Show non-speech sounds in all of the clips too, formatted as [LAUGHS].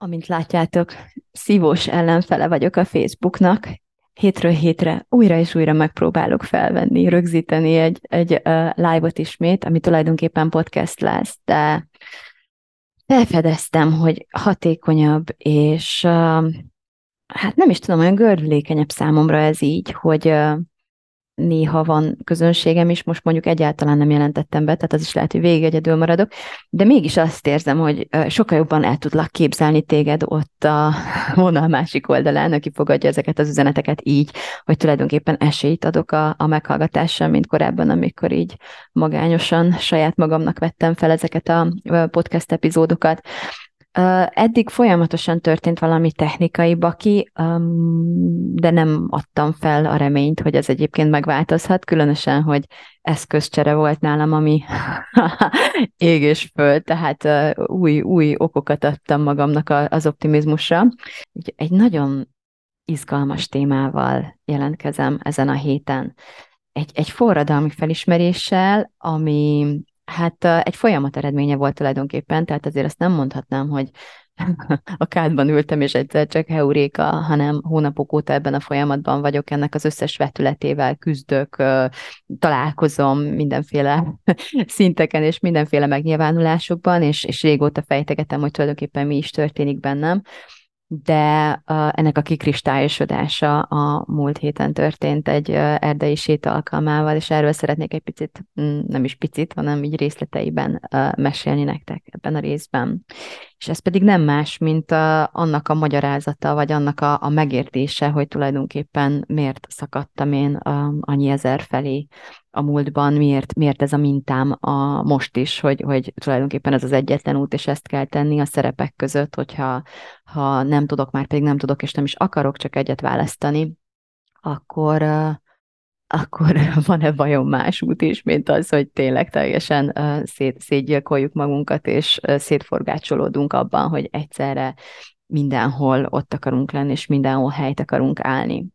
Amint látjátok, szívós ellenfele vagyok a Facebooknak. Hétről hétre újra és újra megpróbálok felvenni, rögzíteni egy, egy uh, live-ot ismét, ami tulajdonképpen podcast lesz, de felfedeztem, hogy hatékonyabb, és uh, hát nem is tudom, olyan gördülékenyebb számomra ez így, hogy uh, néha van közönségem is, most mondjuk egyáltalán nem jelentettem be, tehát az is lehet, hogy végig egyedül maradok, de mégis azt érzem, hogy sokkal jobban el tudlak képzelni téged ott a [LAUGHS] vonal másik oldalán, aki fogadja ezeket az üzeneteket így, hogy tulajdonképpen esélyt adok a, a meghallgatással, mint korábban, amikor így magányosan saját magamnak vettem fel ezeket a podcast epizódokat. Eddig folyamatosan történt valami technikai baki, de nem adtam fel a reményt, hogy ez egyébként megváltozhat, különösen, hogy eszközcsere volt nálam, ami [LAUGHS] ég és föl, tehát új, új okokat adtam magamnak az optimizmusra. Egy nagyon izgalmas témával jelentkezem ezen a héten. Egy, egy forradalmi felismeréssel, ami Hát egy folyamat eredménye volt tulajdonképpen, tehát azért azt nem mondhatnám, hogy [LAUGHS] a kádban ültem, és egyszer csak heuréka, hanem hónapok óta ebben a folyamatban vagyok, ennek az összes vetületével küzdök, találkozom mindenféle [LAUGHS] szinteken és mindenféle megnyilvánulásokban, és, és régóta fejtegetem, hogy tulajdonképpen mi is történik bennem de ennek a kikristályosodása a múlt héten történt egy erdei séta alkalmával, és erről szeretnék egy picit, mm, nem is picit, hanem így részleteiben mesélni nektek ebben a részben. És ez pedig nem más, mint a, annak a magyarázata, vagy annak a, a megértése, hogy tulajdonképpen miért szakadtam én a, annyi ezer felé a múltban, miért, miért ez a mintám a most is, hogy, hogy tulajdonképpen ez az egyetlen út, és ezt kell tenni a szerepek között, hogyha ha nem tudok, már pedig nem tudok, és nem is akarok csak egyet választani, akkor, akkor [LAUGHS] van-e vajon más út is, mint az, hogy tényleg teljesen szét, szétgyilkoljuk magunkat, és szétforgácsolódunk abban, hogy egyszerre mindenhol ott akarunk lenni, és mindenhol helyt akarunk állni.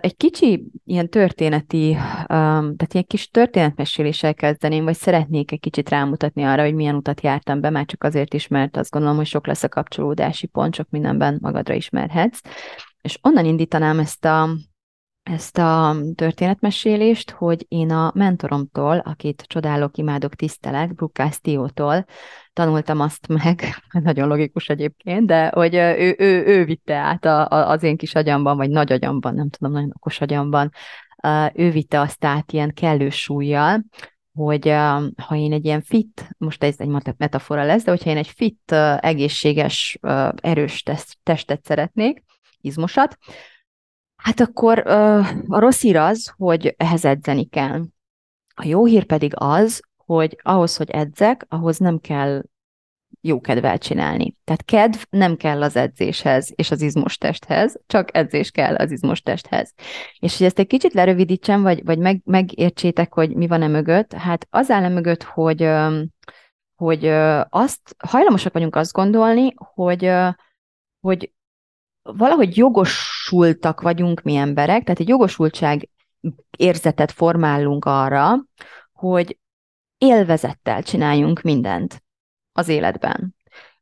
Egy kicsi ilyen történeti, tehát ilyen kis történetmeséléssel kezdeném, vagy szeretnék egy kicsit rámutatni arra, hogy milyen utat jártam be, már csak azért is, mert azt gondolom, hogy sok lesz a kapcsolódási pont, sok mindenben magadra ismerhetsz. És onnan indítanám ezt a, ezt a történetmesélést, hogy én a mentoromtól, akit csodálok, imádok, tisztelek, Brooke Castillo-tól tanultam azt meg, [LAUGHS] nagyon logikus egyébként, de hogy ő, ő, ő vitte át a, a, az én kis agyamban, vagy nagy agyamban, nem tudom, nagyon okos agyamban, ő vitte azt át ilyen kellő súlyjal, hogy ha én egy ilyen fit, most ez egy metafora lesz, de hogyha én egy fit, egészséges, erős testet szeretnék, izmosat, Hát akkor a rossz hír az, hogy ehhez edzeni kell. A jó hír pedig az, hogy ahhoz, hogy edzek, ahhoz nem kell jó kedvel csinálni. Tehát kedv nem kell az edzéshez és az izmos testhez, csak edzés kell az izmos testhez. És hogy ezt egy kicsit lerövidítsem, vagy, vagy meg, megértsétek, hogy mi van e mögött, hát az áll e mögött, hogy, hogy azt hajlamosak vagyunk azt gondolni, hogy, hogy valahogy jogosultak vagyunk mi emberek, tehát egy jogosultság érzetet formálunk arra, hogy élvezettel csináljunk mindent az életben.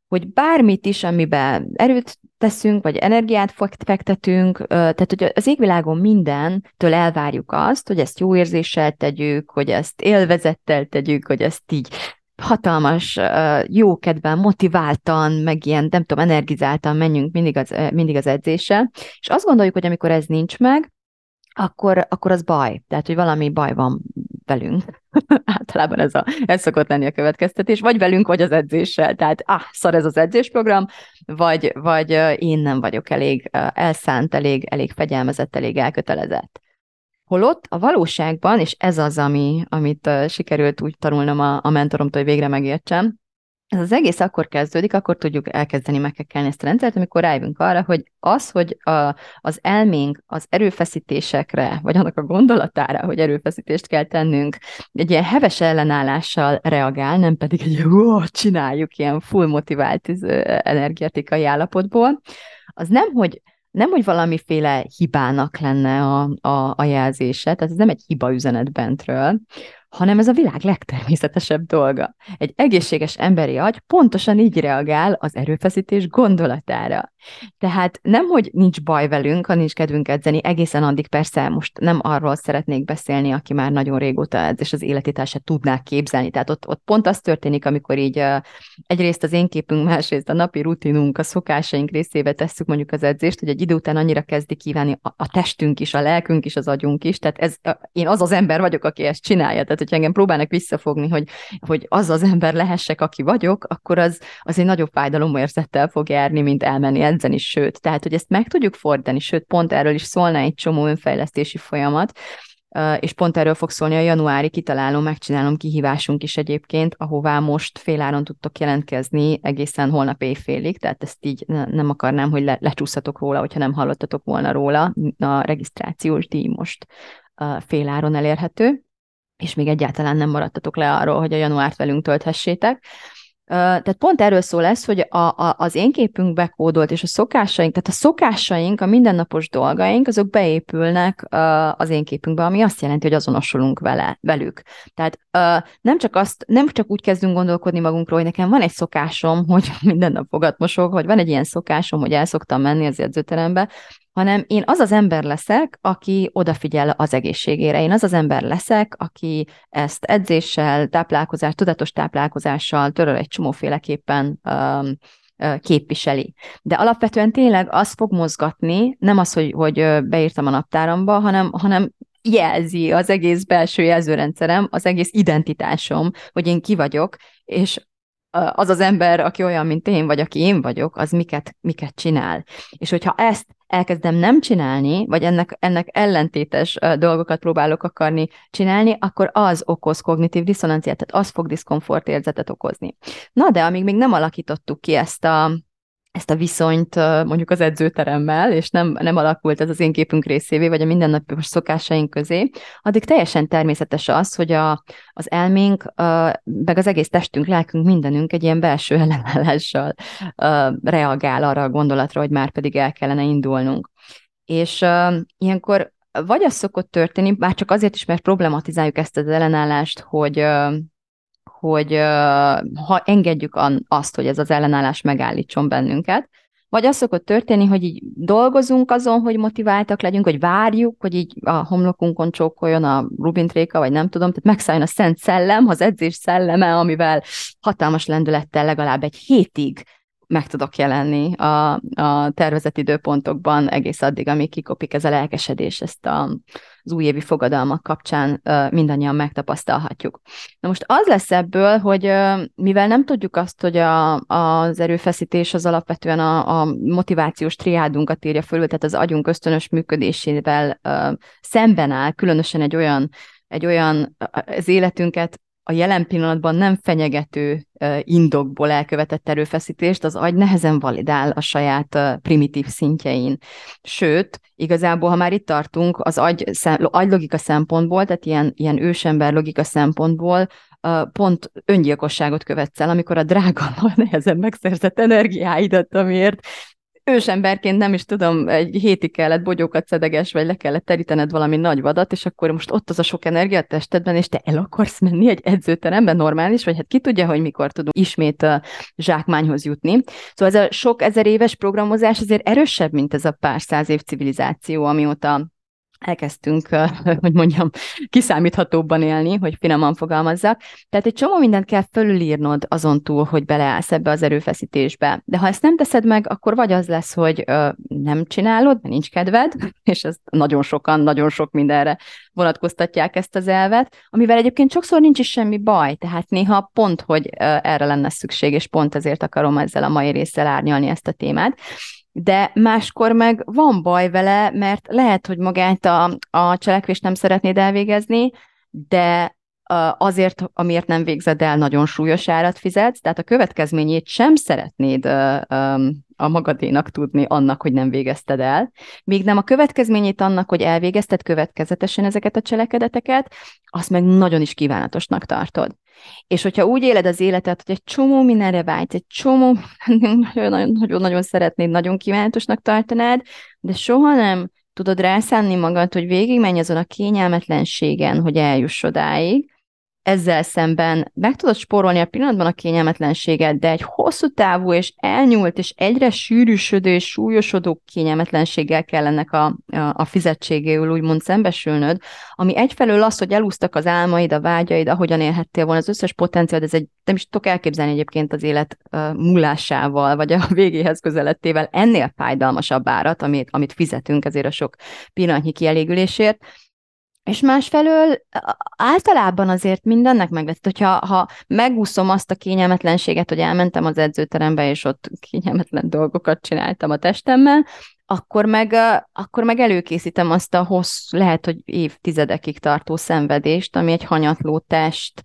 Hogy bármit is, amiben erőt teszünk, vagy energiát fektetünk, tehát hogy az égvilágon mindentől elvárjuk azt, hogy ezt jó érzéssel tegyük, hogy ezt élvezettel tegyük, hogy ezt így hatalmas, jókedven, motiváltan, meg ilyen, nem tudom, energizáltan menjünk mindig az, mindig az edzéssel, és azt gondoljuk, hogy amikor ez nincs meg, akkor, akkor az baj. Tehát, hogy valami baj van velünk. [LAUGHS] Általában ez, a, ez szokott lenni a következtetés. Vagy velünk, vagy az edzéssel. Tehát, ah, szar ez az edzésprogram, vagy, vagy én nem vagyok elég elszánt, elég, elég fegyelmezett, elég elkötelezett. Holott a valóságban, és ez az, ami, amit uh, sikerült úgy tanulnom a, a mentoromtól, hogy végre megértsem, ez az egész akkor kezdődik, akkor tudjuk elkezdeni megkekelni ezt a rendszert, amikor rájövünk arra, hogy az, hogy a, az elménk az erőfeszítésekre, vagy annak a gondolatára, hogy erőfeszítést kell tennünk, egy ilyen heves ellenállással reagál, nem pedig egy ó, csináljuk ilyen full motivált energetikai állapotból, az nem, hogy nem, hogy valamiféle hibának lenne a, a, a jelzése, tehát ez nem egy hiba üzenet bentről, hanem ez a világ legtermészetesebb dolga. Egy egészséges emberi agy pontosan így reagál az erőfeszítés gondolatára. Tehát nem, hogy nincs baj velünk, ha nincs kedvünk edzeni, egészen addig persze most nem arról szeretnék beszélni, aki már nagyon régóta edz, és az életét se tudnák képzelni. Tehát ott, ott pont az történik, amikor így egyrészt az én képünk, másrészt a napi rutinunk, a szokásaink részébe tesszük mondjuk az edzést, hogy egy idő után annyira kezdi kívánni a, a testünk is, a lelkünk is, az agyunk is. Tehát ez, én az az ember vagyok, aki ezt csinálja. Tehát, hogyha engem próbálnak visszafogni, hogy, hogy az az ember lehessek, aki vagyok, akkor az, az egy nagyobb fájdalomérzettel fog járni, mint elmenni edzeni, sőt. Tehát, hogy ezt meg tudjuk fordítani, sőt, pont erről is szólna egy csomó önfejlesztési folyamat, és pont erről fog szólni a januári kitalálom, megcsinálom kihívásunk is egyébként, ahová most féláron tudtok jelentkezni egészen holnap éjfélig, tehát ezt így nem akarnám, hogy le, lecsúszatok róla, hogyha nem hallottatok volna róla. A regisztrációs díj most féláron elérhető, és még egyáltalán nem maradtatok le arról, hogy a januárt velünk tölthessétek. Tehát pont erről szól ez, hogy a, a, az én képünk bekódolt, és a szokásaink, tehát a szokásaink, a mindennapos dolgaink, azok beépülnek az én képünkbe, ami azt jelenti, hogy azonosulunk vele, velük. Tehát nem csak, azt, nem csak úgy kezdünk gondolkodni magunkról, hogy nekem van egy szokásom, hogy [LAUGHS] minden nap fogat mosog, hogy van egy ilyen szokásom, hogy el szoktam menni az edzőterembe, hanem én az az ember leszek, aki odafigyel az egészségére. Én az az ember leszek, aki ezt edzéssel, táplálkozás, tudatos táplálkozással töröl egy csomóféleképpen um, képviseli. De alapvetően tényleg az fog mozgatni, nem az, hogy, hogy beírtam a naptáramba, hanem, hanem jelzi az egész belső jelzőrendszerem, az egész identitásom, hogy én ki vagyok, és az az ember, aki olyan, mint én, vagy aki én vagyok, az miket, miket csinál. És hogyha ezt elkezdem nem csinálni, vagy ennek, ennek ellentétes dolgokat próbálok akarni csinálni, akkor az okoz kognitív diszonanciát, tehát az fog diszkomfort érzetet okozni. Na de amíg még nem alakítottuk ki ezt a, ezt a viszonyt mondjuk az edzőteremmel, és nem, nem alakult ez az én képünk részévé, vagy a mindennapos szokásaink közé, addig teljesen természetes az, hogy a, az elménk, meg az egész testünk, lelkünk, mindenünk egy ilyen belső ellenállással reagál arra a gondolatra, hogy már pedig el kellene indulnunk. És ilyenkor vagy az szokott történni, bár csak azért is, mert problematizáljuk ezt az ellenállást, hogy hogy ha engedjük azt, hogy ez az ellenállás megállítson bennünket, vagy az szokott történni, hogy így dolgozunk azon, hogy motiváltak legyünk, hogy várjuk, hogy így a homlokunkon csókoljon a rubintréka, vagy nem tudom, tehát megszálljon a szent szellem, az edzés szelleme, amivel hatalmas lendülettel legalább egy hétig meg tudok jelenni a, a tervezett időpontokban egész addig, amíg kikopik ez a lelkesedés, ezt a, az újévi fogadalmak kapcsán mindannyian megtapasztalhatjuk. Na most az lesz ebből, hogy mivel nem tudjuk azt, hogy a, az erőfeszítés az alapvetően a, a motivációs triádunkat írja fölül, tehát az agyunk ösztönös működésével szemben áll, különösen egy olyan egy olyan az életünket a jelen pillanatban nem fenyegető indokból elkövetett erőfeszítést az agy nehezen validál a saját primitív szintjein. Sőt, igazából, ha már itt tartunk, az agy, agylogika szempontból, tehát ilyen, ilyen ősember logika szempontból pont öngyilkosságot követsz el, amikor a drága, [LAUGHS] nehezen megszerzett energiáidat, amiért ősemberként nem is tudom, egy hétig kellett bogyókat szedeges, vagy le kellett terítened valami nagy vadat, és akkor most ott az a sok energia a testedben, és te el akarsz menni egy edzőteremben, normális, vagy hát ki tudja, hogy mikor tudunk ismét a zsákmányhoz jutni. Szóval ez a sok ezer éves programozás azért erősebb, mint ez a pár száz év civilizáció, amióta elkezdtünk, [LAUGHS] hogy mondjam, kiszámíthatóbban élni, hogy finoman fogalmazzak. Tehát egy csomó mindent kell fölülírnod azon túl, hogy beleállsz ebbe az erőfeszítésbe. De ha ezt nem teszed meg, akkor vagy az lesz, hogy nem csinálod, mert nincs kedved, [LAUGHS] és ez nagyon sokan, nagyon sok mindenre vonatkoztatják ezt az elvet, amivel egyébként sokszor nincs is semmi baj, tehát néha pont, hogy erre lenne szükség, és pont ezért akarom ezzel a mai résszel árnyalni ezt a témát de máskor meg van baj vele, mert lehet, hogy magát a, a cselekvést nem szeretnéd elvégezni, de azért, amiért nem végzed el, nagyon súlyos árat fizetsz, tehát a következményét sem szeretnéd a magadénak tudni annak, hogy nem végezted el, még nem a következményét annak, hogy elvégezted következetesen ezeket a cselekedeteket, azt meg nagyon is kívánatosnak tartod. És hogyha úgy éled az életet, hogy egy csomó mindenre vágysz, egy csomó [LAUGHS] nagyon-nagyon szeretnéd, nagyon kívánatosnak tartanád, de soha nem tudod rászánni magad, hogy végigmenj azon a kényelmetlenségen, hogy eljuss odáig, ezzel szemben meg tudod spórolni a pillanatban a kényelmetlenséget, de egy hosszú távú és elnyúlt és egyre sűrűsödő és súlyosodó kényelmetlenséggel kell ennek a, a, fizetségéül úgymond szembesülnöd, ami egyfelől az, hogy elúsztak az álmaid, a vágyaid, ahogyan élhettél volna, az összes potenciál, ez egy, nem is tudok elképzelni egyébként az élet uh, múlásával, vagy a [LAUGHS] végéhez közelettével ennél fájdalmasabb árat, amit, amit fizetünk ezért a sok pillanatnyi kielégülésért, és másfelől általában azért mindennek meg lesz, hogyha ha megúszom azt a kényelmetlenséget, hogy elmentem az edzőterembe, és ott kényelmetlen dolgokat csináltam a testemmel, akkor meg, akkor meg előkészítem azt a hossz, lehet, hogy évtizedekig tartó szenvedést, ami egy hanyatló test,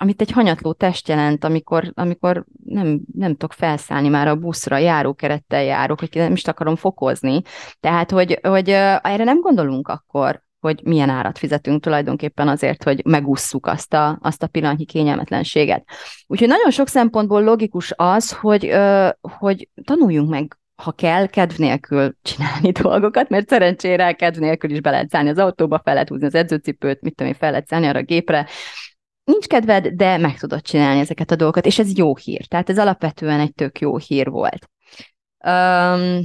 amit egy hanyatló test jelent, amikor, amikor nem, nem tudok felszállni már a buszra, járókerettel járok, hogy nem is akarom fokozni. Tehát, hogy, hogy erre nem gondolunk akkor, hogy milyen árat fizetünk tulajdonképpen azért, hogy megússzuk azt a, azt a pillanatnyi kényelmetlenséget. Úgyhogy nagyon sok szempontból logikus az, hogy, hogy tanuljunk meg ha kell, kedv nélkül csinálni [LAUGHS] dolgokat, mert szerencsére kedv nélkül is be lehet szállni az autóba, fel lehet húzni az edzőcipőt, mit tudom én, fel lehet szállni arra a gépre. Nincs kedved, de meg tudod csinálni ezeket a dolgokat, és ez jó hír. Tehát ez alapvetően egy tök jó hír volt. Um,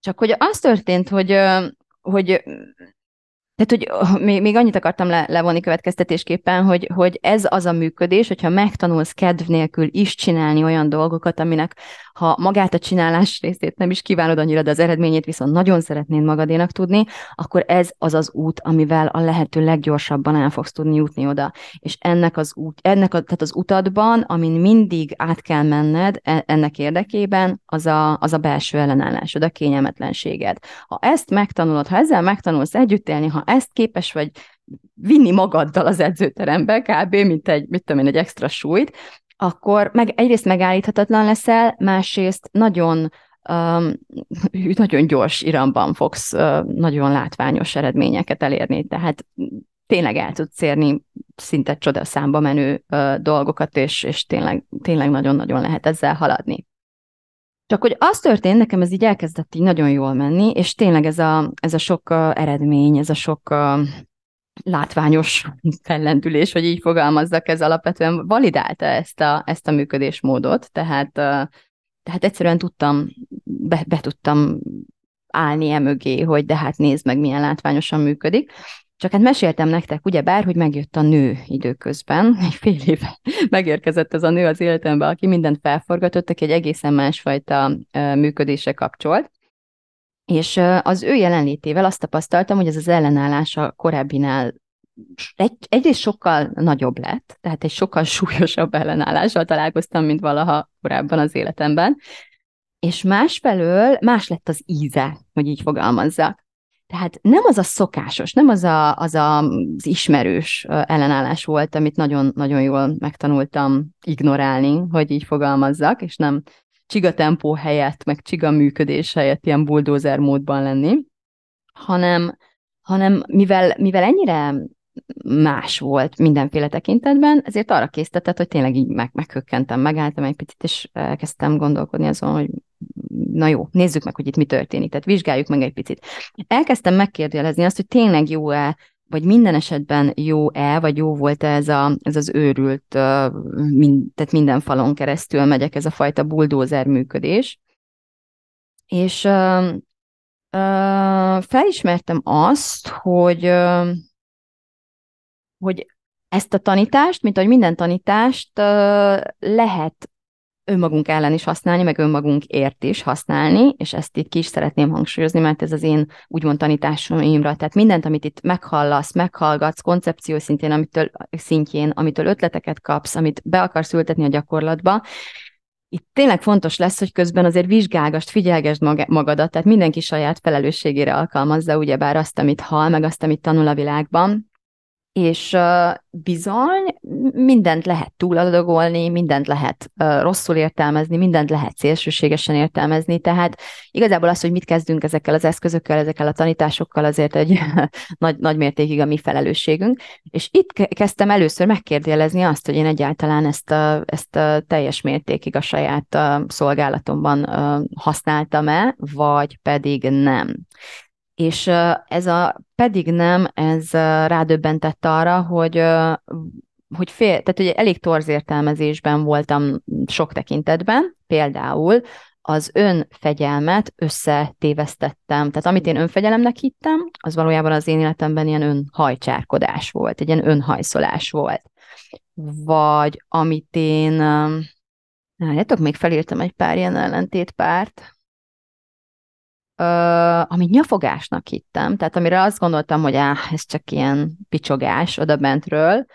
csak hogy az történt, hogy, hogy tehát, hogy még, még annyit akartam le, levonni következtetésképpen, hogy, hogy ez az a működés, hogyha megtanulsz kedv nélkül is csinálni olyan dolgokat, aminek ha magát a csinálás részét nem is kívánod annyira, de az eredményét viszont nagyon szeretnéd magadénak tudni, akkor ez az az út, amivel a lehető leggyorsabban el fogsz tudni jutni oda. És ennek az, út, ennek a, tehát az utadban, amin mindig át kell menned e, ennek érdekében, az a, az a belső ellenállásod, a kényelmetlenséged. Ha ezt megtanulod, ha ezzel megtanulsz együtt élni, ha ezt képes vagy vinni magaddal az edzőterembe, kb. mint egy, mit tudom én, egy extra súlyt, akkor meg, egyrészt megállíthatatlan leszel, másrészt nagyon um, [LAUGHS] nagyon gyors iramban fogsz uh, nagyon látványos eredményeket elérni, tehát tényleg el tudsz érni szinte csodaszámba menő uh, dolgokat, és, és tényleg, tényleg nagyon-nagyon lehet ezzel haladni. Csak hogy az történt, nekem ez így elkezdett így nagyon jól menni, és tényleg ez a, ez a sok uh, eredmény, ez a sok uh, látványos fellendülés, hogy így fogalmazzak, ez alapvetően validálta ezt a, ezt a működésmódot, tehát, tehát egyszerűen tudtam, be, be tudtam állni emögé, hogy de hát nézd meg, milyen látványosan működik. Csak hát meséltem nektek, ugye bár, hogy megjött a nő időközben, [LAUGHS] egy fél éve megérkezett ez a nő az életembe, aki mindent felforgatott, aki egy egészen másfajta működése kapcsolt, és az ő jelenlétével azt tapasztaltam, hogy ez az ellenállás a korábbinál egy, egyrészt sokkal nagyobb lett, tehát egy sokkal [LAUGHS] súlyosabb ellenállással találkoztam, mint valaha korábban az életemben, és másfelől más lett az íze, hogy így fogalmazzak. Tehát nem az a szokásos, nem az a, az, a, az ismerős ellenállás volt, amit nagyon-nagyon jól megtanultam ignorálni, hogy így fogalmazzak, és nem csiga tempó helyett, meg csiga működés helyett ilyen bulldozer módban lenni, hanem, hanem mivel, mivel ennyire más volt mindenféle tekintetben, ezért arra késztetett, hogy tényleg így meg, meghökkentem, megálltam egy picit, és elkezdtem gondolkodni azon, hogy na jó, nézzük meg, hogy itt mi történik, tehát vizsgáljuk meg egy picit. Elkezdtem megkérdőjelezni azt, hogy tényleg jó-e vagy minden esetben jó-e, vagy jó volt-e ez, a, ez az őrült, mind, tehát minden falon keresztül megyek ez a fajta buldózer működés. És uh, uh, felismertem azt, hogy, uh, hogy ezt a tanítást, mint ahogy minden tanítást uh, lehet önmagunk ellen is használni, meg önmagunkért is használni, és ezt itt ki is szeretném hangsúlyozni, mert ez az én úgymond tanításomra, tehát mindent, amit itt meghallasz, meghallgatsz, koncepció szintén, amitől, szintjén, amitől ötleteket kapsz, amit be akarsz ültetni a gyakorlatba, itt tényleg fontos lesz, hogy közben azért vizsgálgast, figyelgesd magadat, tehát mindenki saját felelősségére alkalmazza ugyebár azt, amit hall, meg azt, amit tanul a világban, és uh, bizony mindent lehet túladagolni, mindent lehet uh, rosszul értelmezni, mindent lehet szélsőségesen értelmezni, tehát igazából az, hogy mit kezdünk ezekkel az eszközökkel, ezekkel a tanításokkal azért egy [LAUGHS] nagy, nagy mértékig a mi felelősségünk, és itt kezdtem először megkérdőjelezni azt, hogy én egyáltalán ezt a, ezt a teljes mértékig a saját uh, szolgálatomban uh, használtam-e, vagy pedig nem. És ez a pedig nem, ez rádöbbentett arra, hogy hogy fél, tehát hogy elég torz értelmezésben voltam sok tekintetben, például az önfegyelmet összetévesztettem. Tehát amit én önfegyelemnek hittem, az valójában az én életemben ilyen önhajcsárkodás volt, egy ilyen önhajszolás volt. Vagy amit én, Várjátok, még felírtam egy pár ilyen ellentétpárt, amit nyafogásnak hittem, tehát amire azt gondoltam, hogy áh, ez csak ilyen picsogás oda bentről,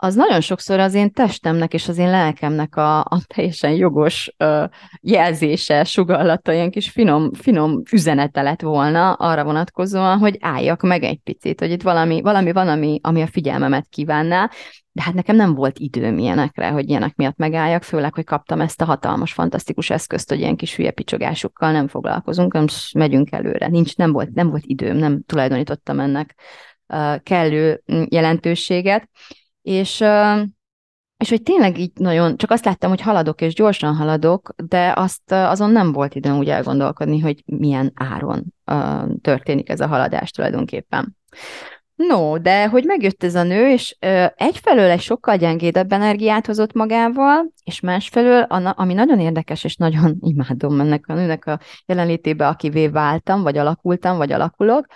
az nagyon sokszor az én testemnek és az én lelkemnek a, a teljesen jogos ö, jelzése, sugallata, ilyen kis finom, finom üzenete lett volna arra vonatkozóan, hogy álljak meg egy picit, hogy itt valami, valami van, ami, ami a figyelmemet kívánná, de hát nekem nem volt időm ilyenekre, hogy ilyenek miatt megálljak, főleg, hogy kaptam ezt a hatalmas, fantasztikus eszközt, hogy ilyen kis hülye picsogásukkal nem foglalkozunk, hanem megyünk előre. Nincs, nem volt, nem volt időm, nem tulajdonítottam ennek kellő mm, jelentőséget, és és hogy tényleg így nagyon, csak azt láttam, hogy haladok, és gyorsan haladok, de azt azon nem volt időm úgy elgondolkodni, hogy milyen áron történik ez a haladás tulajdonképpen. No, de hogy megjött ez a nő, és ö, egyfelől egy sokkal gyengédebb energiát hozott magával, és másfelől, ami nagyon érdekes, és nagyon [LAUGHS] imádom ennek a nőnek a jelenlétébe, akivé váltam, vagy alakultam, vagy alakulok,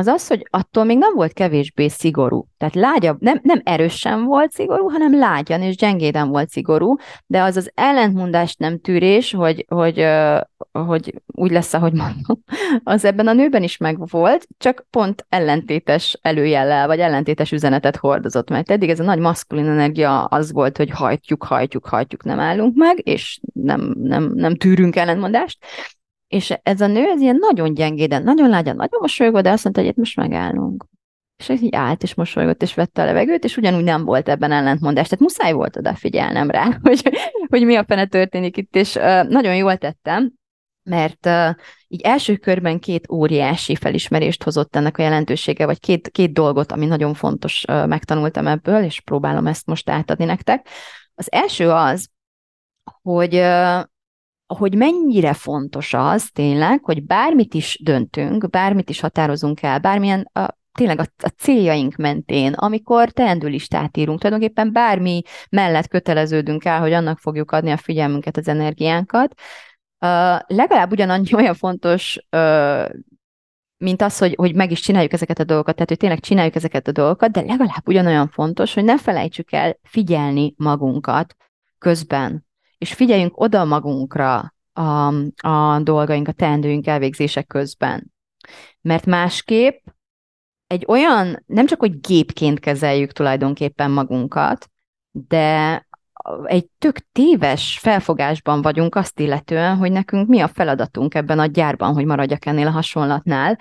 az az, hogy attól még nem volt kevésbé szigorú. Tehát lágyabb, nem, nem erősen volt szigorú, hanem lágyan és gyengéden volt szigorú, de az az ellentmondást nem tűrés, hogy, hogy, hogy úgy lesz, ahogy mondom, [LAUGHS] az ebben a nőben is megvolt, csak pont ellentétes előjellel, vagy ellentétes üzenetet hordozott, mert eddig ez a nagy maszkulin energia az volt, hogy hajtjuk, hajtjuk, hajtjuk, nem állunk meg, és nem, nem, nem tűrünk ellentmondást, és ez a nő, ez ilyen nagyon gyengéden, nagyon lágyan, nagyon mosolygó, de azt mondta, hogy itt most megállunk. És így állt, és mosolygott, és vette a levegőt, és ugyanúgy nem volt ebben ellentmondás. Tehát muszáj volt odafigyelnem rá, [LAUGHS] hogy, hogy mi a fene történik itt, és uh, nagyon jól tettem, mert uh, így első körben két óriási felismerést hozott ennek a jelentősége, vagy két, két dolgot, ami nagyon fontos, uh, megtanultam ebből, és próbálom ezt most átadni nektek. Az első az, hogy uh, hogy mennyire fontos az tényleg, hogy bármit is döntünk, bármit is határozunk el, bármilyen a, tényleg a, a céljaink mentén, amikor teendőlistát írunk, tulajdonképpen bármi mellett köteleződünk el, hogy annak fogjuk adni a figyelmünket, az energiánkat, uh, legalább ugyanannyi olyan fontos, uh, mint az, hogy, hogy meg is csináljuk ezeket a dolgokat, tehát hogy tényleg csináljuk ezeket a dolgokat, de legalább ugyanolyan fontos, hogy ne felejtsük el figyelni magunkat közben, és figyeljünk oda magunkra a, a dolgaink, a teendőink elvégzések közben. Mert másképp egy olyan, nem csak, hogy gépként kezeljük tulajdonképpen magunkat, de egy tök téves felfogásban vagyunk azt illetően, hogy nekünk mi a feladatunk ebben a gyárban, hogy maradjak ennél a hasonlatnál,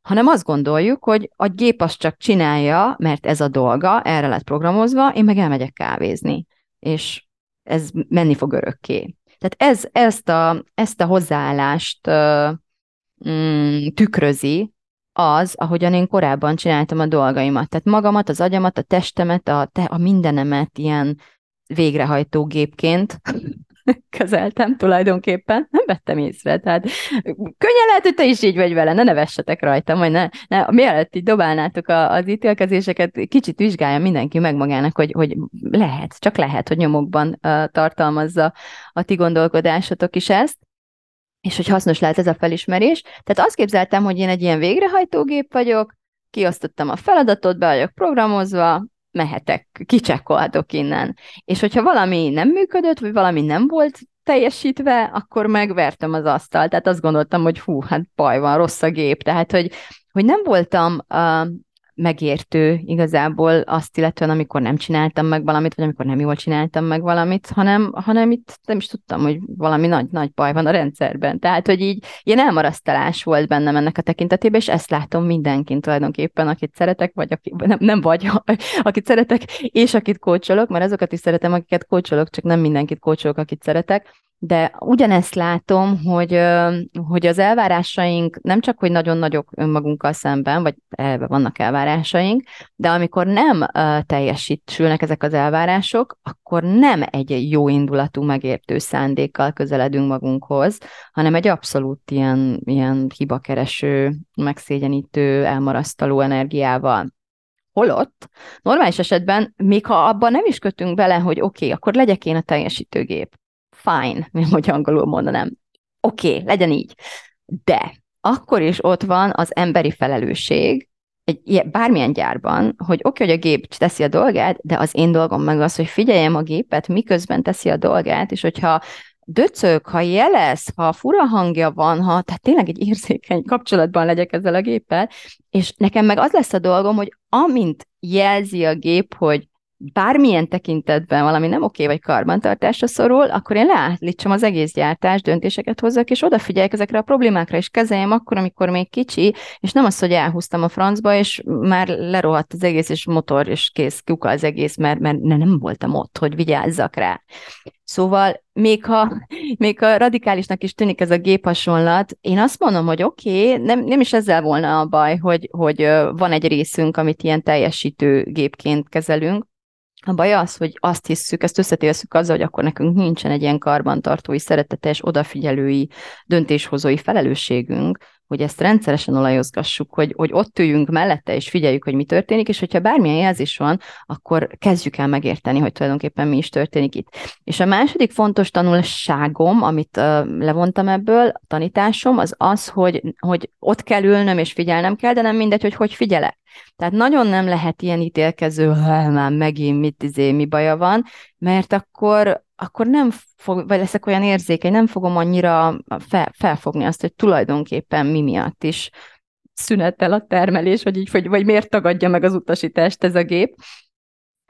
hanem azt gondoljuk, hogy a gép azt csak csinálja, mert ez a dolga, erre lett programozva, én meg elmegyek kávézni. És ez menni fog örökké. Tehát ez, ezt, a, ezt a hozzáállást mm, tükrözi az, ahogyan én korábban csináltam a dolgaimat. Tehát magamat, az agyamat, a testemet, a, te, a mindenemet ilyen végrehajtó gépként [LAUGHS] kezeltem tulajdonképpen, nem vettem észre, tehát könnyen lehet, hogy te is így vagy vele, ne nevessetek rajta, majd ne, ne mielőtt így dobálnátok a, az ítélkezéseket, kicsit vizsgálja mindenki meg magának, hogy, hogy lehet, csak lehet, hogy nyomokban uh, tartalmazza a ti gondolkodásotok is ezt, és hogy hasznos lehet ez a felismerés. Tehát azt képzeltem, hogy én egy ilyen végrehajtógép vagyok, kiosztottam a feladatot, be vagyok programozva, mehetek, kicsekkolhatok innen. És hogyha valami nem működött, vagy valami nem volt teljesítve, akkor megvertem az asztalt. Tehát azt gondoltam, hogy hú, hát baj van, rossz a gép. Tehát, hogy, hogy nem voltam uh, megértő igazából azt illetően, amikor nem csináltam meg valamit, vagy amikor nem jól csináltam meg valamit, hanem, hanem itt nem is tudtam, hogy valami nagy-nagy baj van a rendszerben. Tehát, hogy így ilyen elmarasztalás volt bennem ennek a tekintetében, és ezt látom mindenkin tulajdonképpen, akit szeretek, vagy aki, nem, nem vagy, [LAUGHS] akit szeretek, és akit kócsolok, mert azokat is szeretem, akiket kócsolok, csak nem mindenkit kócsolok, akit szeretek, de ugyanezt látom, hogy, hogy az elvárásaink nem csak, hogy nagyon nagyok önmagunkkal szemben, vagy elve vannak elvárásaink, de amikor nem teljesítülnek ezek az elvárások, akkor nem egy jó indulatú, megértő szándékkal közeledünk magunkhoz, hanem egy abszolút ilyen, ilyen hibakereső, megszégyenítő, elmarasztaló energiával. Holott, normális esetben, még ha abban nem is kötünk bele, hogy oké, okay, akkor legyek én a teljesítőgép fine, [LAUGHS] mi hogy angolul mondanám. Oké, okay, legyen így. De akkor is ott van az emberi felelősség, egy ilyen, bármilyen gyárban, hogy oké, okay, hogy a gép teszi a dolgát, de az én dolgom meg az, hogy figyeljem a gépet, miközben teszi a dolgát, és hogyha döcög, ha jelez, ha fura hangja van, ha tehát tényleg egy érzékeny kapcsolatban legyek ezzel a géppel, és nekem meg az lesz a dolgom, hogy amint jelzi a gép, hogy bármilyen tekintetben valami nem oké, vagy karbantartásra szorul, akkor én leállítsam az egész gyártást, döntéseket hozzak, és odafigyeljek ezekre a problémákra, és kezeljem akkor, amikor még kicsi, és nem az, hogy elhúztam a francba, és már lerohadt az egész, és motor, és kész, kuka az egész, mert, mert ne, nem voltam ott, hogy vigyázzak rá. Szóval még ha, még ha radikálisnak is tűnik ez a géphasonlat, én azt mondom, hogy oké, okay, nem, nem is ezzel volna a baj, hogy, hogy van egy részünk, amit ilyen teljesítő gépként kezelünk, a baj az, hogy azt hisszük, ezt összetéveszük azzal, hogy akkor nekünk nincsen egy ilyen karbantartói, szeretetes, odafigyelői, döntéshozói felelősségünk, hogy ezt rendszeresen olajozgassuk, hogy, hogy ott üljünk mellette, és figyeljük, hogy mi történik, és hogyha bármilyen jelzés van, akkor kezdjük el megérteni, hogy tulajdonképpen mi is történik itt. És a második fontos tanulságom, amit uh, levontam ebből, a tanításom, az az, hogy, hogy ott kell ülnöm, és figyelnem kell, de nem mindegy, hogy hogy figyelek. Tehát nagyon nem lehet ilyen ítélkező, már megint mit, izé, mi baja van, mert akkor, akkor nem fog, vagy leszek olyan érzékeny, nem fogom annyira fel, felfogni azt, hogy tulajdonképpen mi miatt is szünetel a termelés, vagy így, vagy, vagy miért tagadja meg az utasítást ez a gép.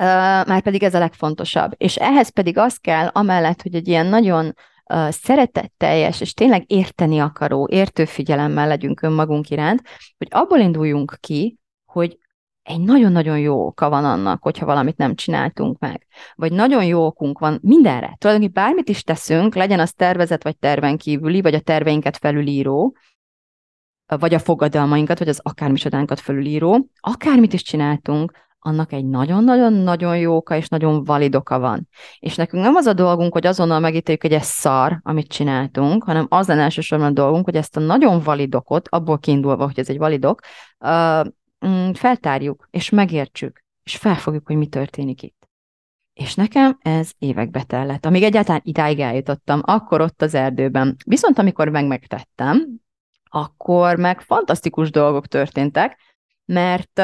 Uh, már pedig ez a legfontosabb. És ehhez pedig az kell, amellett, hogy egy ilyen nagyon uh, szeretetteljes és tényleg érteni akaró, értő figyelemmel legyünk önmagunk iránt, hogy abból induljunk ki, hogy egy nagyon-nagyon jó oka van annak, hogyha valamit nem csináltunk meg. Vagy nagyon jó okunk van mindenre. Tulajdonképpen bármit is teszünk, legyen az tervezet, vagy terven kívüli, vagy a terveinket felülíró, vagy a fogadalmainkat, vagy az akármicsodánkat felülíró, akármit is csináltunk, annak egy nagyon-nagyon-nagyon jó oka és nagyon valid oka van. És nekünk nem az a dolgunk, hogy azonnal megítéljük, hogy ez szar, amit csináltunk, hanem az lenne elsősorban a dolgunk, hogy ezt a nagyon valid okot, abból kiindulva, hogy ez egy validok, mm, feltárjuk, és megértsük, és felfogjuk, hogy mi történik itt. És nekem ez évekbe tellett. Amíg egyáltalán idáig eljutottam, akkor ott az erdőben. Viszont amikor meg megtettem, akkor meg fantasztikus dolgok történtek, mert,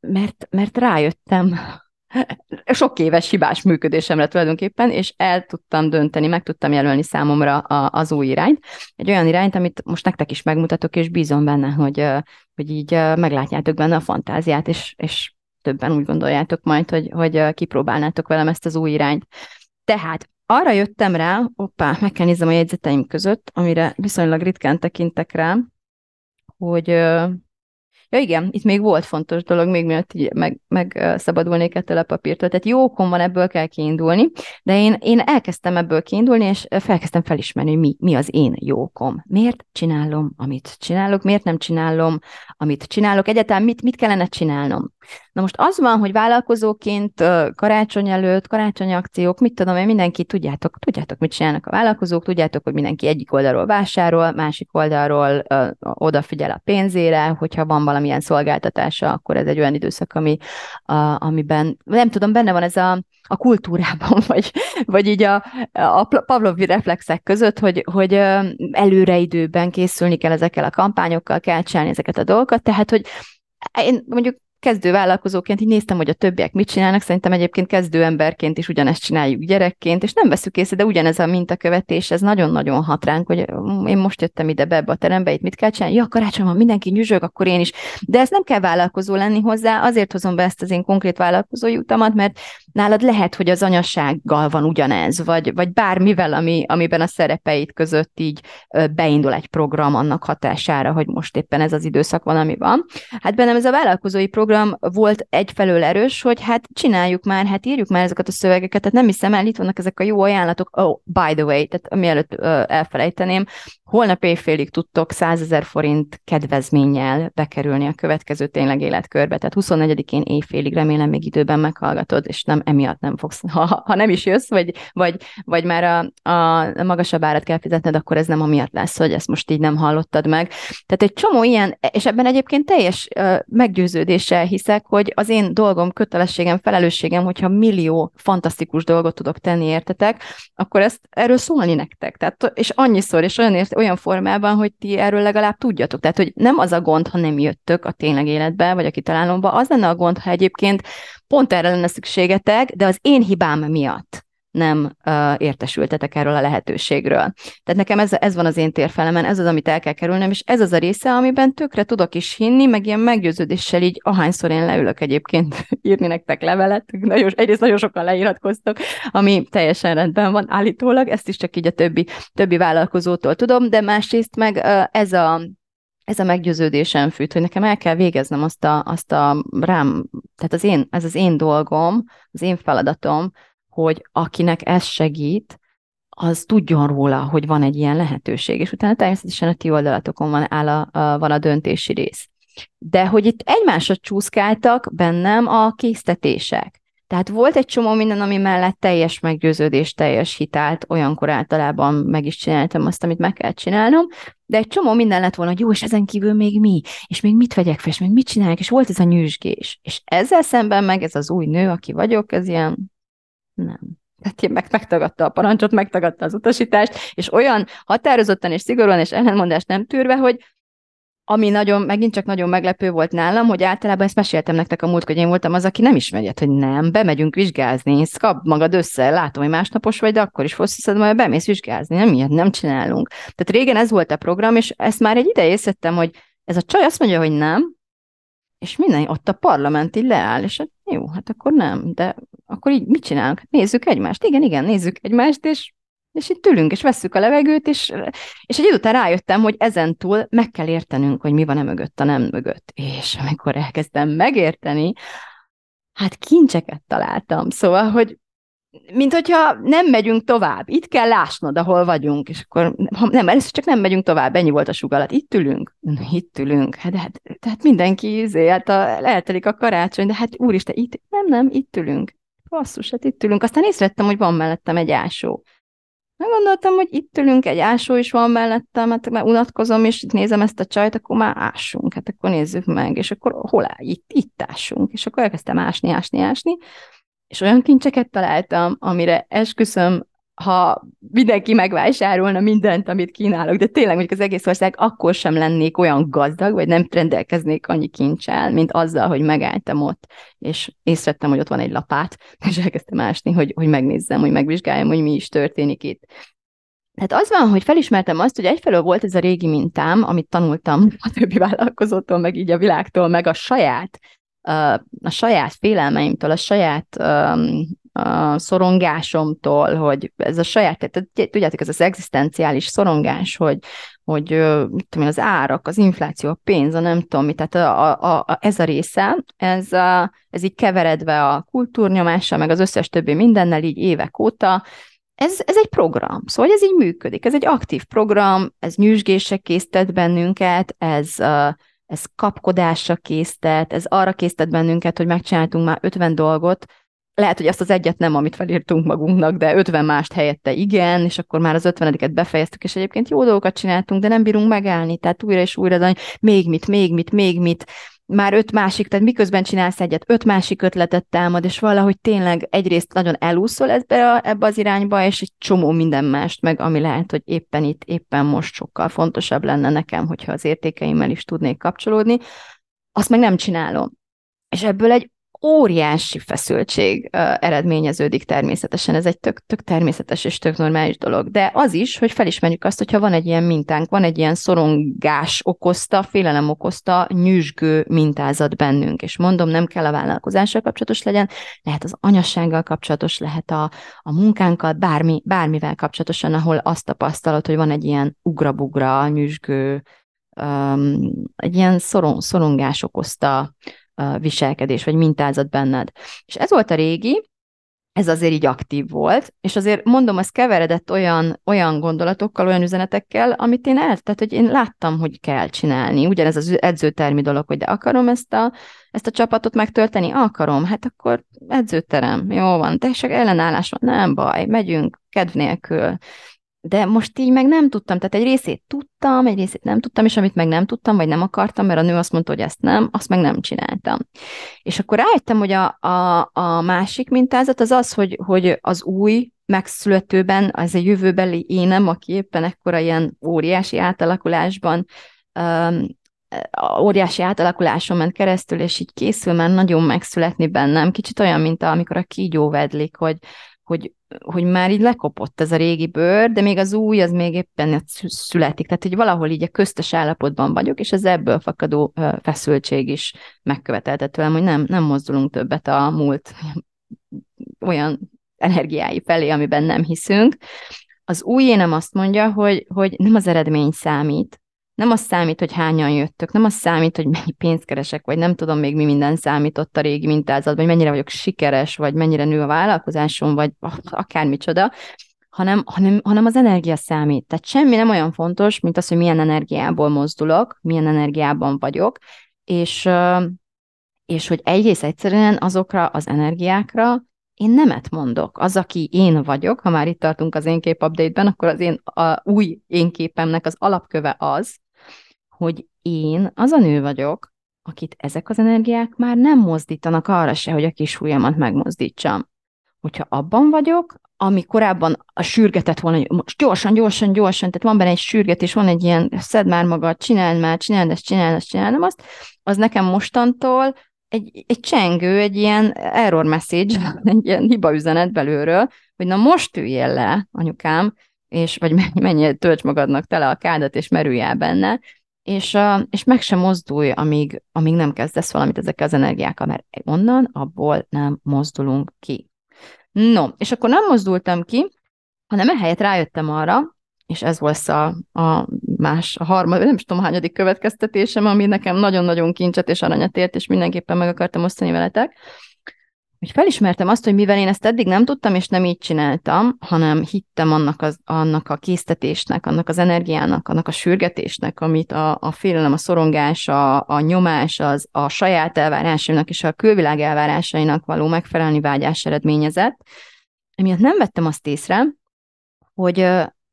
mert, mert rájöttem sok éves hibás működésemre tulajdonképpen, és el tudtam dönteni, meg tudtam jelölni számomra a, az új irányt. Egy olyan irányt, amit most nektek is megmutatok, és bízom benne, hogy, hogy így meglátjátok benne a fantáziát, és, és többen úgy gondoljátok majd, hogy, hogy kipróbálnátok velem ezt az új irányt. Tehát arra jöttem rá, oppá, meg kell nézem a jegyzeteim között, amire viszonylag ritkán tekintek rá, hogy Ja igen, itt még volt fontos dolog, még miatt így meg, szabadulnék ettől a papírtól. Tehát jó okom van, ebből kell kiindulni, de én, én elkezdtem ebből kiindulni, és felkezdtem felismerni, hogy mi, mi az én jó okom. Miért csinálom, amit csinálok, miért nem csinálom, amit csinálok, egyáltalán mit, mit kellene csinálnom. Na most az van, hogy vállalkozóként karácsony előtt, karácsony akciók, mit tudom én, mindenki tudjátok, tudjátok, mit csinálnak a vállalkozók, tudjátok, hogy mindenki egyik oldalról vásárol, másik oldalról ö, odafigyel a pénzére, hogyha van valamilyen szolgáltatása, akkor ez egy olyan időszak, ami, a, amiben, nem tudom, benne van ez a, a kultúrában, [LAUGHS] vagy, vagy így a, a Pavlovi reflexek között, hogy, hogy előre időben készülni kell ezekkel a kampányokkal, kell csinálni ezeket a dolgokat, tehát, hogy én mondjuk kezdő vállalkozóként így néztem, hogy a többiek mit csinálnak, szerintem egyébként kezdő emberként is ugyanezt csináljuk gyerekként, és nem veszük észre, de ugyanez a mintakövetés, ez nagyon-nagyon hat ránk, hogy mm, én most jöttem ide be ebbe a terembe, itt mit kell csinálni, ja, karácsony van, mindenki nyüzsög, akkor én is. De ez nem kell vállalkozó lenni hozzá, azért hozom be ezt az én konkrét vállalkozói utamat, mert nálad lehet, hogy az anyassággal van ugyanez, vagy, vagy bármivel, ami, amiben a szerepeit között így beindul egy program annak hatására, hogy most éppen ez az időszak van, ami van. Hát bennem ez a vállalkozói program volt egyfelől erős, hogy hát csináljuk már, hát írjuk már ezeket a szövegeket, tehát nem hiszem el, itt vannak ezek a jó ajánlatok, oh, by the way, tehát mielőtt uh, elfelejteném, holnap éjfélig tudtok 100 ezer forint kedvezménnyel bekerülni a következő tényleg életkörbe, tehát 24-én éjfélig remélem még időben meghallgatod, és nem emiatt nem fogsz, [LAUGHS] ha, ha nem is jössz, vagy, vagy, vagy már a, a magasabb árat kell fizetned, akkor ez nem amiatt lesz, hogy ezt most így nem hallottad meg. Tehát egy csomó ilyen, és ebben egyébként teljes uh, hiszek, hogy az én dolgom, kötelességem, felelősségem, hogyha millió fantasztikus dolgot tudok tenni, értetek, akkor ezt erről szólni nektek. Tehát, és annyiszor, és olyan, ért, olyan formában, hogy ti erről legalább tudjatok. Tehát, hogy nem az a gond, ha nem jöttök a tényleg életbe, vagy a kitalálomba, az lenne a gond, ha egyébként pont erre lenne szükségetek, de az én hibám miatt nem uh, értesültetek erről a lehetőségről. Tehát nekem ez, ez van az én térfelemen, ez az, amit el kell kerülnem, és ez az a része, amiben tökre tudok is hinni, meg ilyen meggyőződéssel így, ahányszor én leülök egyébként [LAUGHS] írni nektek levelet, nagyon, egyrészt nagyon sokan leiratkoztok, ami teljesen rendben van állítólag, ezt is csak így a többi, többi vállalkozótól tudom, de másrészt meg uh, ez a ez a meggyőződésem fűt, hogy nekem el kell végeznem azt a, azt a rám, tehát az én, ez az én dolgom, az én feladatom, hogy akinek ez segít, az tudjon róla, hogy van egy ilyen lehetőség, és utána természetesen a ti oldalatokon van, áll a, a, van a döntési rész. De hogy itt egymásra csúszkáltak bennem a késztetések. Tehát volt egy csomó minden, ami mellett teljes meggyőződés, teljes hitált, olyankor általában meg is csináltam azt, amit meg kell csinálnom, de egy csomó minden lett volna, hogy jó, és ezen kívül még mi, és még mit vegyek fel, és még mit csinálják, és volt ez a nyűsgés. És ezzel szemben meg ez az új nő, aki vagyok, ez ilyen nem. Tehát meg, megtagadta a parancsot, megtagadta az utasítást, és olyan határozottan és szigorúan és ellenmondást nem tűrve, hogy ami nagyon, megint csak nagyon meglepő volt nálam, hogy általában ezt meséltem nektek a múlt, hogy én voltam az, aki nem ismerjet, hogy nem, bemegyünk vizsgázni, kap magad össze, látom, hogy másnapos vagy, de akkor is fogsz hiszed, majd bemész vizsgázni, nem ilyet nem csinálunk. Tehát régen ez volt a program, és ezt már egy ideje észrettem, hogy ez a csaj azt mondja, hogy nem, és minden ott a parlament így leáll, és hát jó, hát akkor nem, de akkor így mit csinálunk? Nézzük egymást. Igen, igen, nézzük egymást, és, és itt ülünk, és vesszük a levegőt, és, és egy idő után rájöttem, hogy ezen túl meg kell értenünk, hogy mi van e mögött, a nem mögött. És amikor elkezdtem megérteni, hát kincseket találtam. Szóval, hogy mint hogyha nem megyünk tovább. Itt kell lásnod, ahol vagyunk, és akkor ha nem, először csak nem megyünk tovább, ennyi volt a sugalat. Itt ülünk, itt ülünk, hát, hát tehát mindenki, izé, hát a, eltelik a karácsony, de hát úristen, itt, nem, nem, itt ülünk. Basszus, hát itt ülünk. Aztán észrevettem, hogy van mellettem egy ásó. Meggondoltam, hogy itt ülünk, egy ásó is van mellettem, hát mert unatkozom, és nézem ezt a csajt, akkor már ássunk, hát akkor nézzük meg, és akkor hol áll? Itt, itt ássunk, és akkor elkezdtem ásni, ásni, ásni, és olyan kincseket találtam, amire esküszöm, ha mindenki megvásárolna mindent, amit kínálok, de tényleg mondjuk az egész ország, akkor sem lennék olyan gazdag, vagy nem rendelkeznék annyi kincsel, mint azzal, hogy megálltam ott, és észrevettem, hogy ott van egy lapát, [LAUGHS] és elkezdtem ásni, hogy, hogy megnézzem, hogy megvizsgáljam, hogy mi is történik itt. Tehát az van, hogy felismertem azt, hogy egyfelől volt ez a régi mintám, amit tanultam [LAUGHS] a többi vállalkozótól, meg így a világtól, meg a saját a saját félelmeimtől, a saját a szorongásomtól, hogy ez a saját, tehát tudjátok, ez az egzisztenciális szorongás, hogy, hogy mit tudom én, az árak, az infláció, a pénz, a nem tudom mi, tehát a, a, a, ez a része, ez, a, ez így keveredve a kultúrnyomással, meg az összes többi mindennel így évek óta, ez, ez egy program, szóval ez így működik, ez egy aktív program, ez nyűsgések késztet bennünket, ez, ez kapkodásra késztet, ez arra késztet bennünket, hogy megcsináltunk már 50 dolgot, lehet, hogy azt az egyet nem, amit felírtunk magunknak, de 50 mást helyette igen, és akkor már az 50-et befejeztük, és egyébként jó dolgokat csináltunk, de nem bírunk megállni, tehát újra és újra, de még mit, még mit, még mit, már öt másik, tehát miközben csinálsz egyet, öt másik ötletet támad, és valahogy tényleg egyrészt nagyon elúszol ebbe, a, ebbe az irányba, és egy csomó minden mást, meg ami lehet, hogy éppen itt, éppen most sokkal fontosabb lenne nekem, hogyha az értékeimmel is tudnék kapcsolódni, azt meg nem csinálom. és ebből egy óriási feszültség eredményeződik természetesen. Ez egy tök, tök természetes és tök normális dolog. De az is, hogy felismerjük azt, hogyha van egy ilyen mintánk, van egy ilyen szorongás okozta, félelem okozta, nyüzsgő mintázat bennünk. És mondom, nem kell a vállalkozással kapcsolatos legyen, lehet az anyassággal kapcsolatos, lehet a, a munkánkkal, bármi, bármivel kapcsolatosan, ahol azt tapasztalod, hogy van egy ilyen ugrabugra, nyüzsgő, um, egy ilyen szorong, szorongás okozta viselkedés vagy mintázat benned. És ez volt a régi, ez azért így aktív volt, és azért mondom, ez keveredett olyan, olyan gondolatokkal, olyan üzenetekkel, amit én el, tehát hogy én láttam, hogy kell csinálni. Ugyanez az edzőtermi dolog, hogy de akarom ezt a, ezt a csapatot megtölteni? Akarom, hát akkor edzőterem, jó van, tessék ellenállás van, nem baj, megyünk. Kedv nélkül de most így meg nem tudtam, tehát egy részét tudtam, egy részét nem tudtam, és amit meg nem tudtam, vagy nem akartam, mert a nő azt mondta, hogy ezt nem, azt meg nem csináltam. És akkor rájöttem, hogy a, a, a másik mintázat az az, hogy, hogy az új megszületőben, az a jövőbeli énem, aki éppen ekkora ilyen óriási átalakulásban um, óriási átalakuláson ment keresztül, és így készül már nagyon megszületni bennem. Kicsit olyan, mint amikor a kígyó vedlik, hogy, hogy, hogy már így lekopott ez a régi bőr, de még az új, az még éppen születik. Tehát, hogy valahol így a köztes állapotban vagyok, és az ebből fakadó feszültség is megkövetelte tőlem, hogy nem, nem mozdulunk többet a múlt [LAUGHS] olyan energiái felé, amiben nem hiszünk. Az új énem azt mondja, hogy, hogy nem az eredmény számít, nem az számít, hogy hányan jöttök, nem az számít, hogy mennyi pénzt keresek, vagy nem tudom még mi minden számított a régi mintázatban, vagy mennyire vagyok sikeres, vagy mennyire nő a vállalkozásom, vagy akármicsoda, hanem, hanem, hanem az energia számít. Tehát semmi nem olyan fontos, mint az, hogy milyen energiából mozdulok, milyen energiában vagyok, és, és hogy egész egyszerűen azokra az energiákra én nemet mondok. Az, aki én vagyok, ha már itt tartunk az én kép update-ben, akkor az én a új én képemnek az alapköve az, hogy én az a nő vagyok, akit ezek az energiák már nem mozdítanak arra se, hogy a kis ujjamat megmozdítsam. Hogyha abban vagyok, ami korábban a sürgetett volna, hogy most gyorsan, gyorsan, gyorsan, tehát van benne egy sürgetés, van egy ilyen, szed már magad, csináld már, csináld ezt, csináld ezt, csináld azt, az nekem mostantól egy, egy csengő, egy ilyen error message, [LAUGHS] egy ilyen hiba üzenet belülről, hogy na most üljél le, anyukám, és vagy [LAUGHS] menj, tölts magadnak tele a kádat, és merülj el benne, és, és meg sem mozdulj, amíg, amíg nem kezdesz valamit ezekkel az energiákkal, mert onnan, abból nem mozdulunk ki. No, és akkor nem mozdultam ki, hanem ehelyett rájöttem arra, és ez volt a, a más, a harmadik, nem is tudom, hányadik következtetésem, ami nekem nagyon-nagyon kincset és aranyat ért, és mindenképpen meg akartam osztani veletek, hogy felismertem azt, hogy mivel én ezt eddig nem tudtam, és nem így csináltam, hanem hittem annak, az, annak a késztetésnek, annak az energiának, annak a sürgetésnek, amit a, a félelem, a szorongás, a, a nyomás, az a saját elvárásainak és a külvilág elvárásainak való megfelelni vágyás eredményezett. Emiatt nem vettem azt észre, hogy,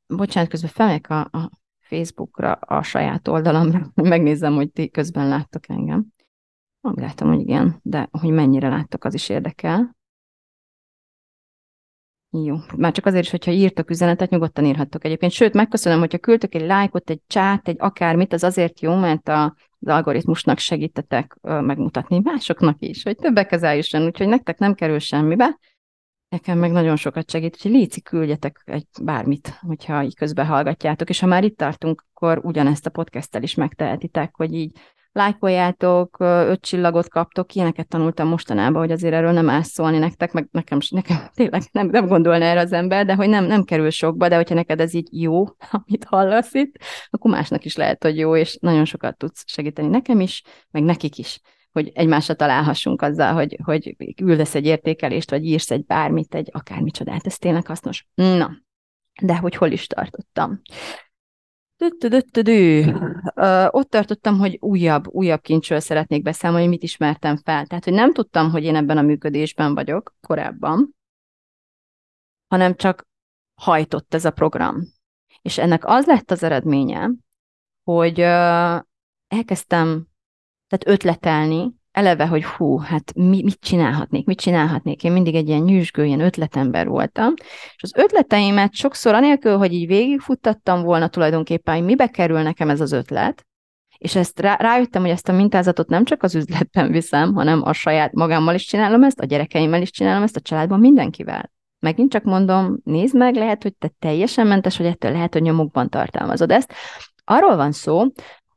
bocsánat, közben felmegyek a, a Facebookra, a saját oldalamra, [LAUGHS] megnézem, hogy ti közben láttok engem. Nem látom, hogy igen, de hogy mennyire láttak, az is érdekel. Jó, már csak azért is, hogyha írtok üzenetet, nyugodtan írhattok egyébként. Sőt, megköszönöm, hogyha küldtök egy lájkot, egy csát, egy akármit, az azért jó, mert a, az algoritmusnak segítetek megmutatni másoknak is, hogy többekhez eljusson, úgyhogy nektek nem kerül semmibe. Nekem meg nagyon sokat segít, hogy léci küldjetek egy bármit, hogyha így közben hallgatjátok, és ha már itt tartunk, akkor ugyanezt a podcasttel is megtehetitek, hogy így lájkoljátok, öt csillagot kaptok, ilyeneket tanultam mostanában, hogy azért erről nem áll szólni nektek, meg nekem, nekem [LAUGHS] tényleg nem, nem gondolna erre az ember, de hogy nem, nem kerül sokba, de hogyha neked ez így jó, [LAUGHS] amit hallasz itt, akkor másnak is lehet, hogy jó, és nagyon sokat tudsz segíteni nekem is, meg nekik is hogy egymásra találhassunk azzal, hogy, hogy küldesz egy értékelést, vagy írsz egy bármit, egy akármicsodát, ez tényleg hasznos. Na, de hogy hol is tartottam. Ott tartottam, hogy újabb, újabb kincsről szeretnék beszámolni, mit ismertem fel. Tehát, hogy nem tudtam, hogy én ebben a működésben vagyok korábban, hanem csak hajtott ez a program. És ennek az lett az eredménye, hogy elkezdtem tehát ötletelni, eleve, hogy hú, hát mi, mit csinálhatnék, mit csinálhatnék. Én mindig egy ilyen nyűsgő, ilyen ötletember voltam, és az ötleteimet sokszor anélkül, hogy így végigfuttattam volna tulajdonképpen, hogy mibe kerül nekem ez az ötlet, És ezt rá, rájöttem, hogy ezt a mintázatot nem csak az üzletben viszem, hanem a saját magammal is csinálom ezt, a gyerekeimmel is csinálom ezt, a családban mindenkivel. Megint csak mondom, nézd meg, lehet, hogy te teljesen mentes, vagy ettől lehet, hogy nyomukban tartalmazod ezt. Arról van szó,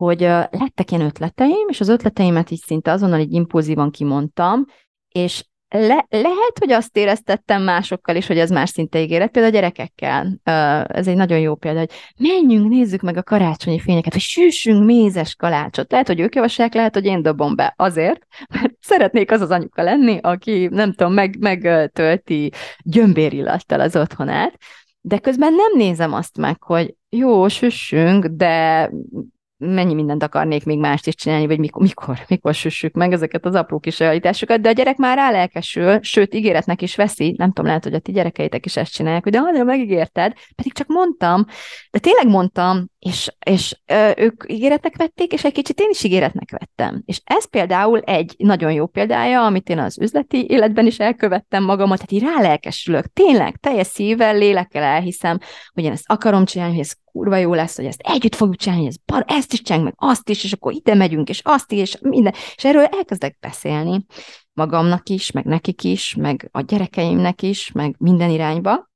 hogy lettek ilyen ötleteim, és az ötleteimet így szinte azonnal így impulzívan kimondtam, és le, lehet, hogy azt éreztettem másokkal is, hogy ez más szinte ígéret, például a gyerekekkel. Ez egy nagyon jó példa, hogy menjünk, nézzük meg a karácsonyi fényeket, vagy süssünk mézes kalácsot. Lehet, hogy ők javaslják, lehet, hogy én dobom be. Azért, mert szeretnék az az anyuka lenni, aki nem tudom, meg, megtölti gyömbérillattal az otthonát, de közben nem nézem azt meg, hogy jó, süssünk, de mennyi mindent akarnék még mást is csinálni, vagy mikor, mikor, [LAUGHS] mikor süssük meg ezeket az apró kis realitásokat, de a gyerek már rálelkesül, sőt, ígéretnek is veszi, nem tudom, lehet, hogy a ti gyerekeitek is ezt csinálják, hogy de hanem megígérted, pedig csak mondtam, de tényleg mondtam, és, és ö, ők ígéretnek vették, és egy kicsit én is ígéretnek vettem. És ez például egy nagyon jó példája, amit én az üzleti életben is elkövettem magamat, tehát így rálelkesülök, tényleg, teljes szívvel, lélekkel elhiszem, hogy én ezt akarom csinálni, hogy ez kurva jó lesz, hogy ezt együtt fogjuk csinálni, ez bar, ezt is csináljuk, meg azt is, és akkor ide megyünk, és azt is, és minden. És erről elkezdek beszélni magamnak is, meg nekik is, meg a gyerekeimnek is, meg minden irányba,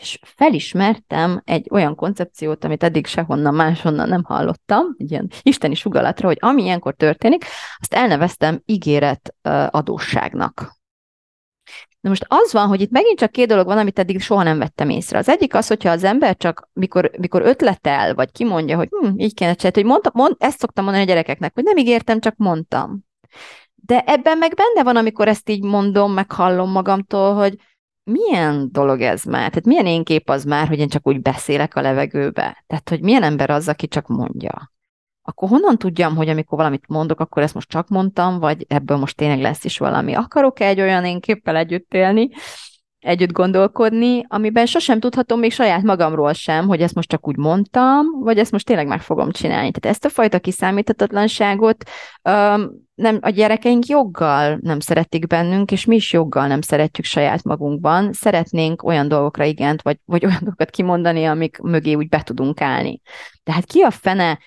és felismertem egy olyan koncepciót, amit eddig sehonnan máshonnan nem hallottam, egy ilyen isteni sugalatra, hogy ami ilyenkor történik, azt elneveztem ígéret adósságnak. Na most az van, hogy itt megint csak két dolog van, amit eddig soha nem vettem észre. Az egyik az, hogyha az ember csak, mikor, mikor ötletel, vagy kimondja, hogy hm, így kéne csinálni, hogy mondta, mond, ezt szoktam mondani a gyerekeknek, hogy nem ígértem, csak mondtam. De ebben meg benne van, amikor ezt így mondom, meg hallom magamtól, hogy milyen dolog ez már? Tehát milyen én kép az már, hogy én csak úgy beszélek a levegőbe? Tehát, hogy milyen ember az, aki csak mondja? akkor honnan tudjam, hogy amikor valamit mondok, akkor ezt most csak mondtam, vagy ebből most tényleg lesz is valami? Akarok-e egy olyan én képpel együtt élni, együtt gondolkodni, amiben sosem tudhatom még saját magamról sem, hogy ezt most csak úgy mondtam, vagy ezt most tényleg meg fogom csinálni. Tehát ezt a fajta kiszámíthatatlanságot um, nem, a gyerekeink joggal nem szeretik bennünk, és mi is joggal nem szeretjük saját magunkban. Szeretnénk olyan dolgokra igent, vagy, vagy olyan dolgokat kimondani, amik mögé úgy be tudunk állni. Tehát ki a fene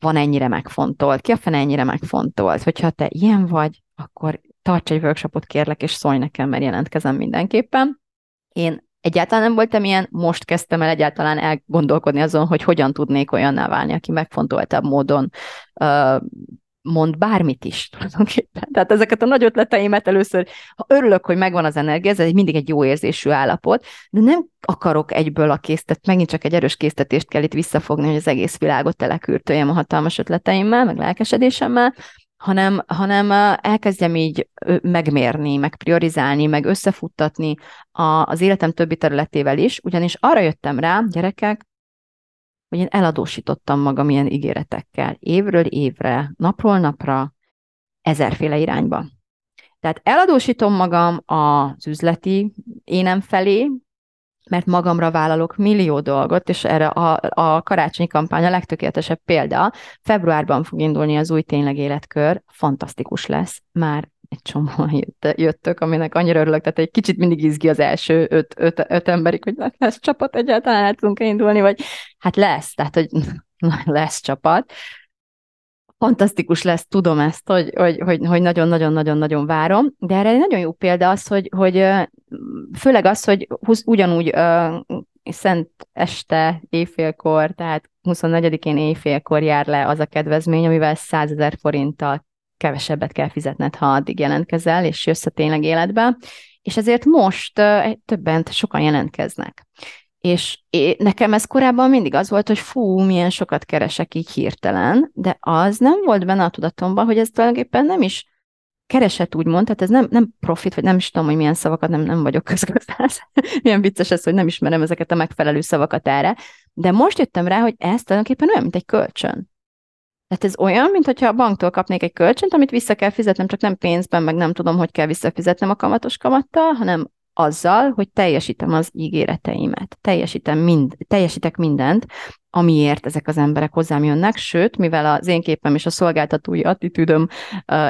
van ennyire megfontolt? Ki a fene ennyire megfontolt? Hogyha te ilyen vagy, akkor tarts egy workshopot kérlek, és szólj nekem, mert jelentkezem mindenképpen. Én egyáltalán nem voltam ilyen, most kezdtem el egyáltalán elgondolkodni azon, hogy hogyan tudnék olyanná válni, aki megfontoltabb módon uh, mond bármit is [LAUGHS] tulajdonképpen. Tehát ezeket a nagy ötleteimet először, ha örülök, hogy megvan az energia, ez mindig egy jó érzésű állapot, de nem akarok egyből a késztet, megint csak egy erős késztetést kell itt visszafogni, hogy az egész világot telekürtöljem a hatalmas ötleteimmel, meg lelkesedésemmel, hanem, hanem elkezdjem így megmérni, meg priorizálni, meg összefuttatni a, az életem többi területével is, ugyanis arra jöttem rá, gyerekek, hogy én eladósítottam magam ilyen ígéretekkel, évről évre, napról napra, ezerféle irányba. Tehát eladósítom magam az üzleti énem felé, mert magamra vállalok millió dolgot, és erre a, a karácsonyi kampány a legtökéletesebb példa. Februárban fog indulni az új tényleg életkör, fantasztikus lesz, már egy csomóan [LAUGHS] jött, jöttök, aminek annyira örülök, tehát egy kicsit mindig izgi az első öt, öt, öt emberig, hogy lesz csapat egyáltalán el tudunk indulni, vagy hát lesz, tehát hogy [LAUGHS] lesz csapat. Fantasztikus lesz, tudom ezt, hogy, hogy, hogy, hogy nagyon-nagyon-nagyon-nagyon várom, de erre egy nagyon jó példa az, hogy, hogy főleg az, hogy ugyanúgy szent este éjfélkor, tehát 24-én éjfélkor jár le az a kedvezmény, amivel 100 ezer forinttal kevesebbet kell fizetned, ha addig jelentkezel, és jössz a tényleg életbe, és ezért most uh, többen, sokan jelentkeznek. És nekem ez korábban mindig az volt, hogy fú, milyen sokat keresek így hirtelen, de az nem volt benne a tudatomban, hogy ez tulajdonképpen nem is keresett úgymond, tehát ez nem, nem profit, vagy nem is tudom, hogy milyen szavakat, nem, nem vagyok [LAUGHS] közgazdász. milyen vicces ez, hogy nem ismerem ezeket a megfelelő szavakat erre, de most jöttem rá, hogy ez tulajdonképpen olyan, mint egy kölcsön. Tehát ez olyan, mintha a banktól kapnék egy kölcsönt, amit vissza kell fizetnem, csak nem pénzben, meg nem tudom, hogy kell visszafizetnem a kamatos kamattal, hanem azzal, hogy teljesítem az ígéreteimet, teljesítem mind, teljesítek mindent, amiért ezek az emberek hozzám jönnek, sőt, mivel az én képem és a szolgáltatói attitűdöm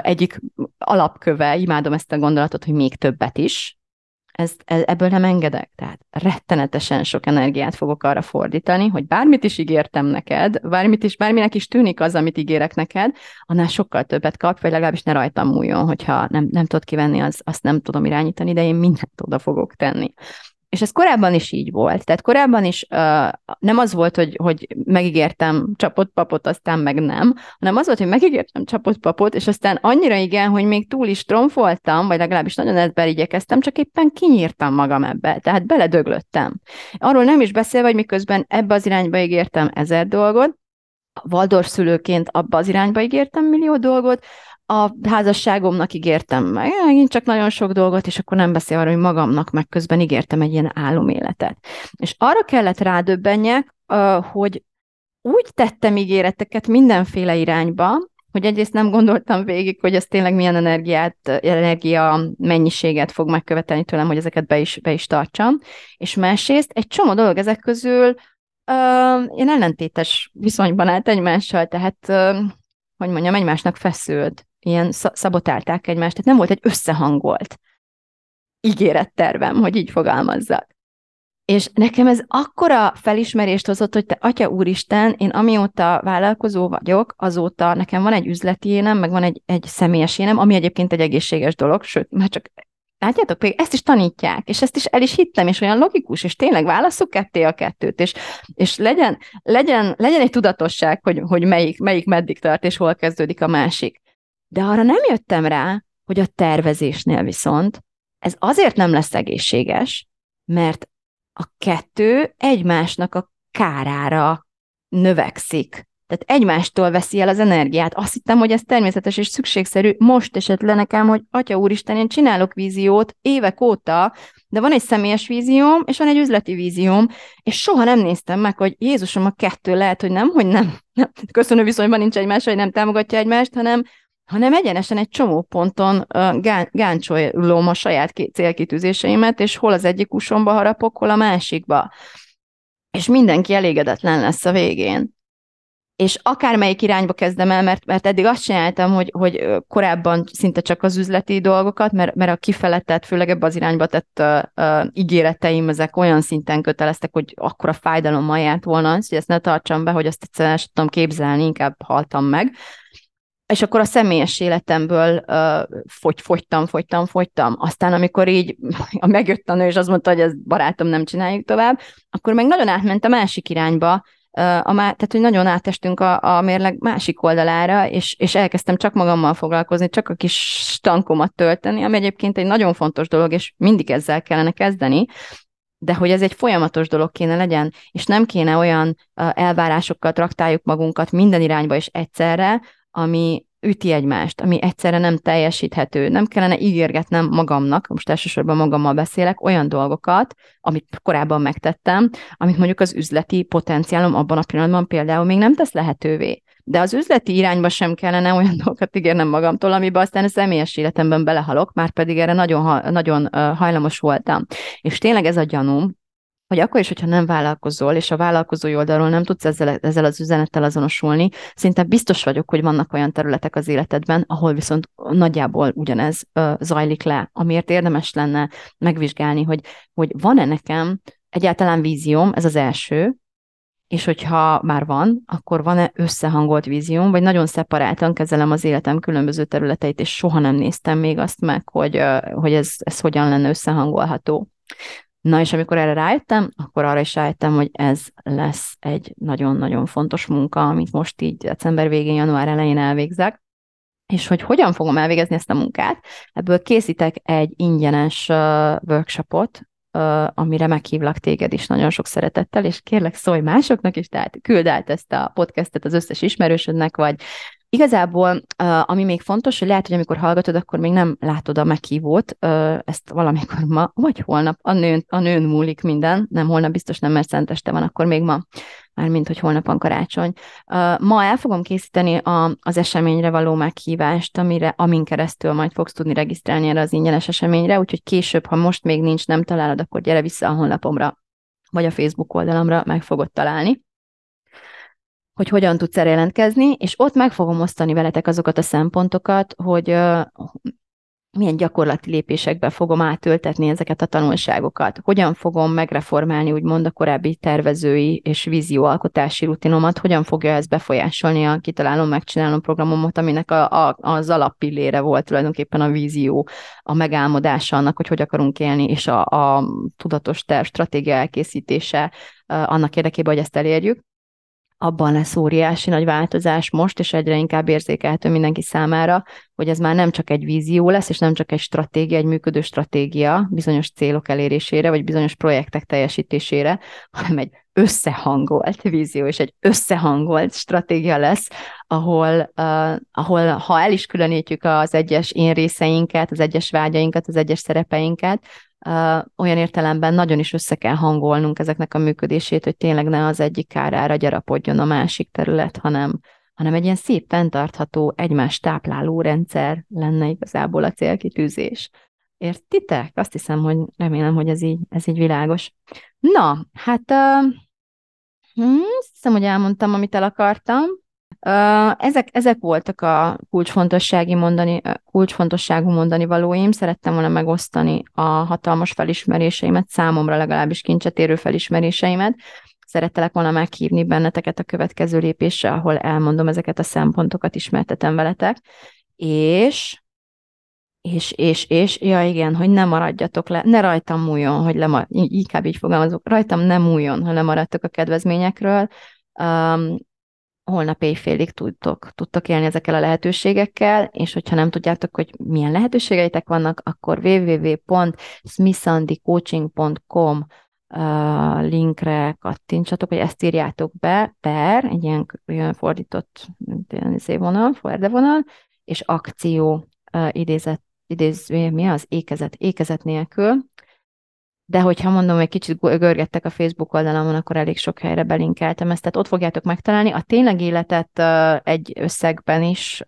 egyik alapköve, imádom ezt a gondolatot, hogy még többet is, ezt, e, ebből nem engedek. Tehát rettenetesen sok energiát fogok arra fordítani, hogy bármit is ígértem neked, bármit is, bárminek is tűnik az, amit ígérek neked, annál sokkal többet kap, vagy legalábbis ne rajtam múljon, hogyha nem, nem tudod kivenni, az, azt nem tudom irányítani, de én mindent oda fogok tenni. És ez korábban is így volt. Tehát korábban is uh, nem az volt, hogy, hogy megígértem csapott papot, aztán meg nem, hanem az volt, hogy megígértem csapott papot, és aztán annyira igen, hogy még túl is tromfoltam, vagy legalábbis nagyon ebben igyekeztem, csak éppen kinyírtam magam ebbe, tehát beledöglöttem. Arról nem is beszélve, hogy miközben ebbe az irányba ígértem ezer dolgot, Valdorf szülőként abba az irányba ígértem millió dolgot, a házasságomnak ígértem meg, én csak nagyon sok dolgot, és akkor nem beszél arról, hogy magamnak meg közben ígértem egy ilyen áloméletet. És arra kellett rádöbbenjek, hogy úgy tettem ígéreteket mindenféle irányba, hogy egyrészt nem gondoltam végig, hogy ez tényleg milyen energiát, energia mennyiséget fog megkövetelni tőlem, hogy ezeket be is, be is tartsam, és másrészt egy csomó dolog ezek közül uh, ilyen ellentétes viszonyban állt egymással, tehát uh, hogy mondjam, egymásnak feszült ilyen szabotálták egymást, tehát nem volt egy összehangolt ígérettervem, hogy így fogalmazzak. És nekem ez akkora felismerést hozott, hogy te, Atya Úristen, én amióta vállalkozó vagyok, azóta nekem van egy üzleti énem, meg van egy, egy személyes énem, ami egyébként egy egészséges dolog, sőt, már csak Látjátok, még ezt is tanítják, és ezt is el is hittem, és olyan logikus, és tényleg válasszuk ketté a kettőt, és, és legyen, legyen, legyen egy tudatosság, hogy, hogy melyik, melyik meddig tart, és hol kezdődik a másik. De arra nem jöttem rá, hogy a tervezésnél viszont ez azért nem lesz egészséges, mert a kettő egymásnak a kárára növekszik. Tehát egymástól veszi el az energiát. Azt hittem, hogy ez természetes és szükségszerű. Most esett le nekem, hogy Atya Úristen, én csinálok víziót évek óta, de van egy személyes vízióm, és van egy üzleti vízióm, és soha nem néztem meg, hogy Jézusom a kettő lehet, hogy nem, hogy nem, nem [LAUGHS] köszönő viszonyban nincs egymás, hogy nem támogatja egymást, hanem hanem egyenesen egy csomó ponton uh, gán, gáncsolom a saját célkitűzéseimet, és hol az egyik usomba harapok, hol a másikba. És mindenki elégedetlen lesz a végén. És akármelyik irányba kezdem el, mert, mert eddig azt csináltam, hogy, hogy korábban szinte csak az üzleti dolgokat, mert, mert a kifeletett, főleg ebbe az irányba tett uh, uh, ígéreteim, ezek olyan szinten köteleztek, hogy akkor a fájdalommal járt volna, hogy ezt ne tartsam be, hogy azt egyszerűen tudom képzelni, inkább haltam meg és akkor a személyes életemből uh, fogy, fogytam, fogytam, fogytam. Aztán, amikor így [LAUGHS] megjött a nő, és azt mondta, hogy ez barátom, nem csináljuk tovább, akkor meg nagyon átment a másik irányba, a má, tehát, hogy nagyon átestünk a, a mérleg másik oldalára, és, és elkezdtem csak magammal foglalkozni, csak a kis tankomat tölteni, ami egyébként egy nagyon fontos dolog, és mindig ezzel kellene kezdeni, de hogy ez egy folyamatos dolog kéne legyen, és nem kéne olyan elvárásokkal traktáljuk magunkat minden irányba és egyszerre, ami üti egymást, ami egyszerre nem teljesíthető. Nem kellene ígérgetnem magamnak, most elsősorban magammal beszélek, olyan dolgokat, amit korábban megtettem, amit mondjuk az üzleti potenciálom abban a pillanatban például még nem tesz lehetővé. De az üzleti irányba sem kellene olyan [LAUGHS] dolgokat ígérnem magamtól, amiben aztán a személyes életemben belehalok, már pedig erre nagyon, nagyon hajlamos voltam. És tényleg ez a gyanúm, hogy akkor is, hogyha nem vállalkozol, és a vállalkozói oldalról nem tudsz ezzel, ezzel az üzenettel azonosulni, szinte biztos vagyok, hogy vannak olyan területek az életedben, ahol viszont nagyjából ugyanez ö, zajlik le, amiért érdemes lenne megvizsgálni, hogy, hogy van-e nekem egyáltalán vízióm, ez az első, és hogyha már van, akkor van-e összehangolt vízióm, vagy nagyon szeparáltan kezelem az életem különböző területeit, és soha nem néztem még azt meg, hogy, hogy ez, ez hogyan lenne összehangolható. Na és amikor erre rájöttem, akkor arra is rájöttem, hogy ez lesz egy nagyon-nagyon fontos munka, amit most így december végén, január elején elvégzek, és hogy hogyan fogom elvégezni ezt a munkát. Ebből készítek egy ingyenes uh, workshopot, uh, amire meghívlak téged is nagyon sok szeretettel, és kérlek szólj másoknak is, tehát küld át ezt a podcastet az összes ismerősödnek, vagy Igazából, ami még fontos, hogy lehet, hogy amikor hallgatod, akkor még nem látod a meghívót, ezt valamikor ma, vagy holnap, a nőn, a nőn múlik minden, nem holnap biztos nem, mert szenteste van, akkor még ma, mármint, hogy holnap van karácsony. Ma el fogom készíteni a, az eseményre való meghívást, amire, amin keresztül majd fogsz tudni regisztrálni erre az ingyenes eseményre, úgyhogy később, ha most még nincs, nem találod, akkor gyere vissza a honlapomra, vagy a Facebook oldalamra meg fogod találni hogy hogyan tudsz erre jelentkezni, és ott meg fogom osztani veletek azokat a szempontokat, hogy milyen gyakorlati lépésekbe fogom átöltetni ezeket a tanulságokat, hogyan fogom megreformálni, úgymond a korábbi tervezői és vízióalkotási rutinomat, hogyan fogja ez befolyásolni a kitalálom, megcsinálom programomat, aminek a, a, az alappillére volt tulajdonképpen a vízió, a megálmodása annak, hogy hogy akarunk élni, és a, a tudatos terv stratégia elkészítése annak érdekében, hogy ezt elérjük abban lesz óriási nagy változás most, és egyre inkább érzékelhető mindenki számára, hogy ez már nem csak egy vízió lesz, és nem csak egy stratégia, egy működő stratégia bizonyos célok elérésére, vagy bizonyos projektek teljesítésére, hanem egy összehangolt vízió, és egy összehangolt stratégia lesz, ahol, uh, ahol ha el is különítjük az egyes én részeinket, az egyes vágyainkat, az egyes szerepeinket, olyan értelemben nagyon is össze kell hangolnunk ezeknek a működését, hogy tényleg ne az egyik kárára gyarapodjon a másik terület, hanem, hanem egy ilyen szép, fenntartható, egymás tápláló rendszer lenne igazából a célkitűzés. Értitek? Azt hiszem, hogy remélem, hogy ez így, ez így világos. Na, hát uh, hmm, azt hiszem, hogy elmondtam, amit el akartam. Ezek, ezek voltak a kulcsfontossági mondani, kulcsfontosságú mondani valóim. Szerettem volna megosztani a hatalmas felismeréseimet, számomra legalábbis kincset érő felismeréseimet. Szerettelek volna meghívni benneteket a következő lépésre, ahol elmondom ezeket a szempontokat, ismertetem veletek. És és, és, és, ja igen, hogy ne maradjatok le, ne rajtam múljon, hogy lemar, inkább így fogalmazok, rajtam nem múljon, ha lemaradtok a kedvezményekről. Um, holnap éjfélig tudtok, tudtok élni ezekkel a lehetőségekkel, és hogyha nem tudjátok, hogy milyen lehetőségeitek vannak, akkor www.smithandycoaching.com linkre kattintsatok, hogy ezt írjátok be, per, egy ilyen, ilyen fordított vonal, fordevonal, és akció idézet, idéző, mi az? Ékezet, ékezet nélkül, de hogyha mondom, egy kicsit görgettek a Facebook oldalamon, akkor elég sok helyre belinkeltem ezt, tehát ott fogjátok megtalálni. A tényleg életet egy összegben is,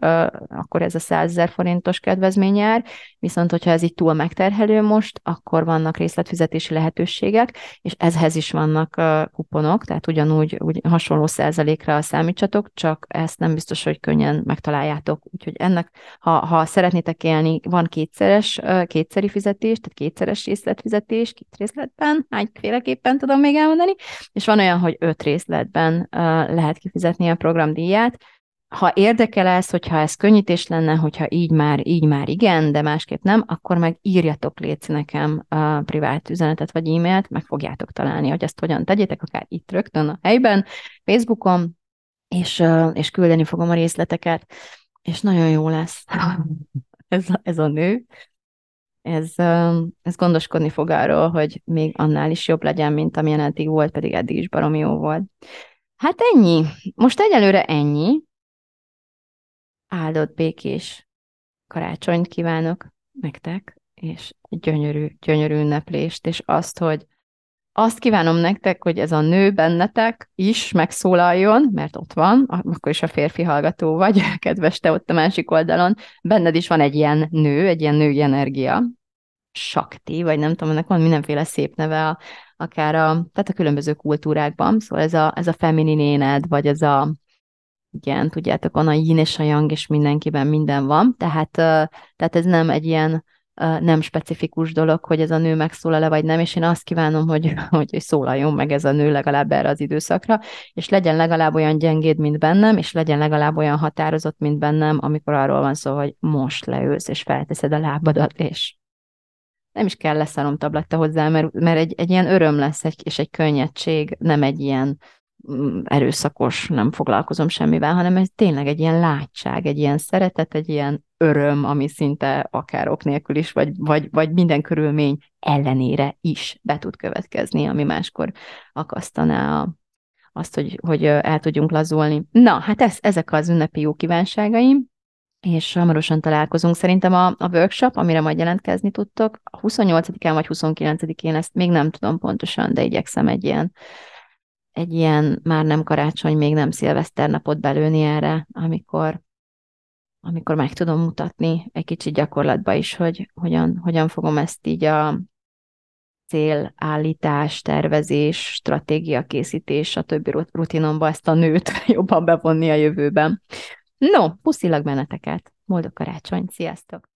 akkor ez a 100 ezer forintos kedvezmény jár, viszont hogyha ez így túl megterhelő most, akkor vannak részletfizetési lehetőségek, és ezhez is vannak kuponok, tehát ugyanúgy úgy hasonló százalékra számítsatok, csak ezt nem biztos, hogy könnyen megtaláljátok. Úgyhogy ennek, ha, ha szeretnétek élni, van kétszeres, kétszeri fizetés, tehát kétszeres részletfizetés, két részletben, hányféleképpen tudom még elmondani, és van olyan, hogy öt részletben uh, lehet kifizetni a programdíját. Ha érdekel ez, hogyha ez könnyítés lenne, hogyha így már, így már igen, de másképp nem, akkor meg írjatok létsz nekem a privát üzenetet vagy e-mailt, meg fogjátok találni, hogy ezt hogyan tegyétek, akár itt rögtön a helyben, Facebookon, és, uh, és küldeni fogom a részleteket, és nagyon jó lesz. [LAUGHS] Ez a, ez a nő, ez, ez gondoskodni fog arról, hogy még annál is jobb legyen, mint amilyen eddig volt, pedig eddig is baromi jó volt. Hát ennyi. Most egyelőre ennyi. Áldott békés karácsonyt kívánok nektek, és gyönyörű, gyönyörű ünneplést, és azt, hogy azt kívánom nektek, hogy ez a nő bennetek is megszólaljon, mert ott van, akkor is a férfi hallgató vagy, [LAUGHS] kedves te ott a másik oldalon, benned is van egy ilyen nő, egy ilyen női energia, sakti, vagy nem tudom, ennek van mindenféle szép neve, a, akár a, tehát a különböző kultúrákban, szóval ez a, ez a feminin éned, vagy ez a, igen, tudjátok, a yin és a yang, és mindenkiben minden van, tehát, tehát ez nem egy ilyen nem specifikus dolog, hogy ez a nő megszólal-e vagy nem, és én azt kívánom, hogy, [LAUGHS] hogy szólaljon meg ez a nő legalább erre az időszakra, és legyen legalább olyan gyengéd, mint bennem, és legyen legalább olyan határozott, mint bennem, amikor arról van szó, hogy most leülsz, és felteszed a lábadat, és nem is kell leszarom tabletta hozzá, mert, mert egy, egy ilyen öröm lesz, egy, és egy könnyedség, nem egy ilyen mm, erőszakos, nem foglalkozom semmivel, hanem ez tényleg egy ilyen látság, egy ilyen szeretet, egy ilyen öröm, ami szinte akár ok nélkül is, vagy, vagy, vagy minden körülmény ellenére is be tud következni, ami máskor akasztaná a, azt, hogy, hogy el tudjunk lazulni. Na, hát ez, ezek az ünnepi jó kívánságaim és hamarosan találkozunk. Szerintem a, a workshop, amire majd jelentkezni tudtok, a 28-án vagy 29-én, ezt még nem tudom pontosan, de igyekszem egy ilyen, egy ilyen már nem karácsony, még nem szilveszter napot belőni erre, amikor, amikor meg tudom mutatni egy kicsit gyakorlatba is, hogy hogyan, hogyan fogom ezt így a célállítás, tervezés, stratégia készítés, a többi rutinomba ezt a nőt [LAUGHS] jobban bevonni a jövőben. No, puszilak benneteket. Boldog karácsony, sziasztok!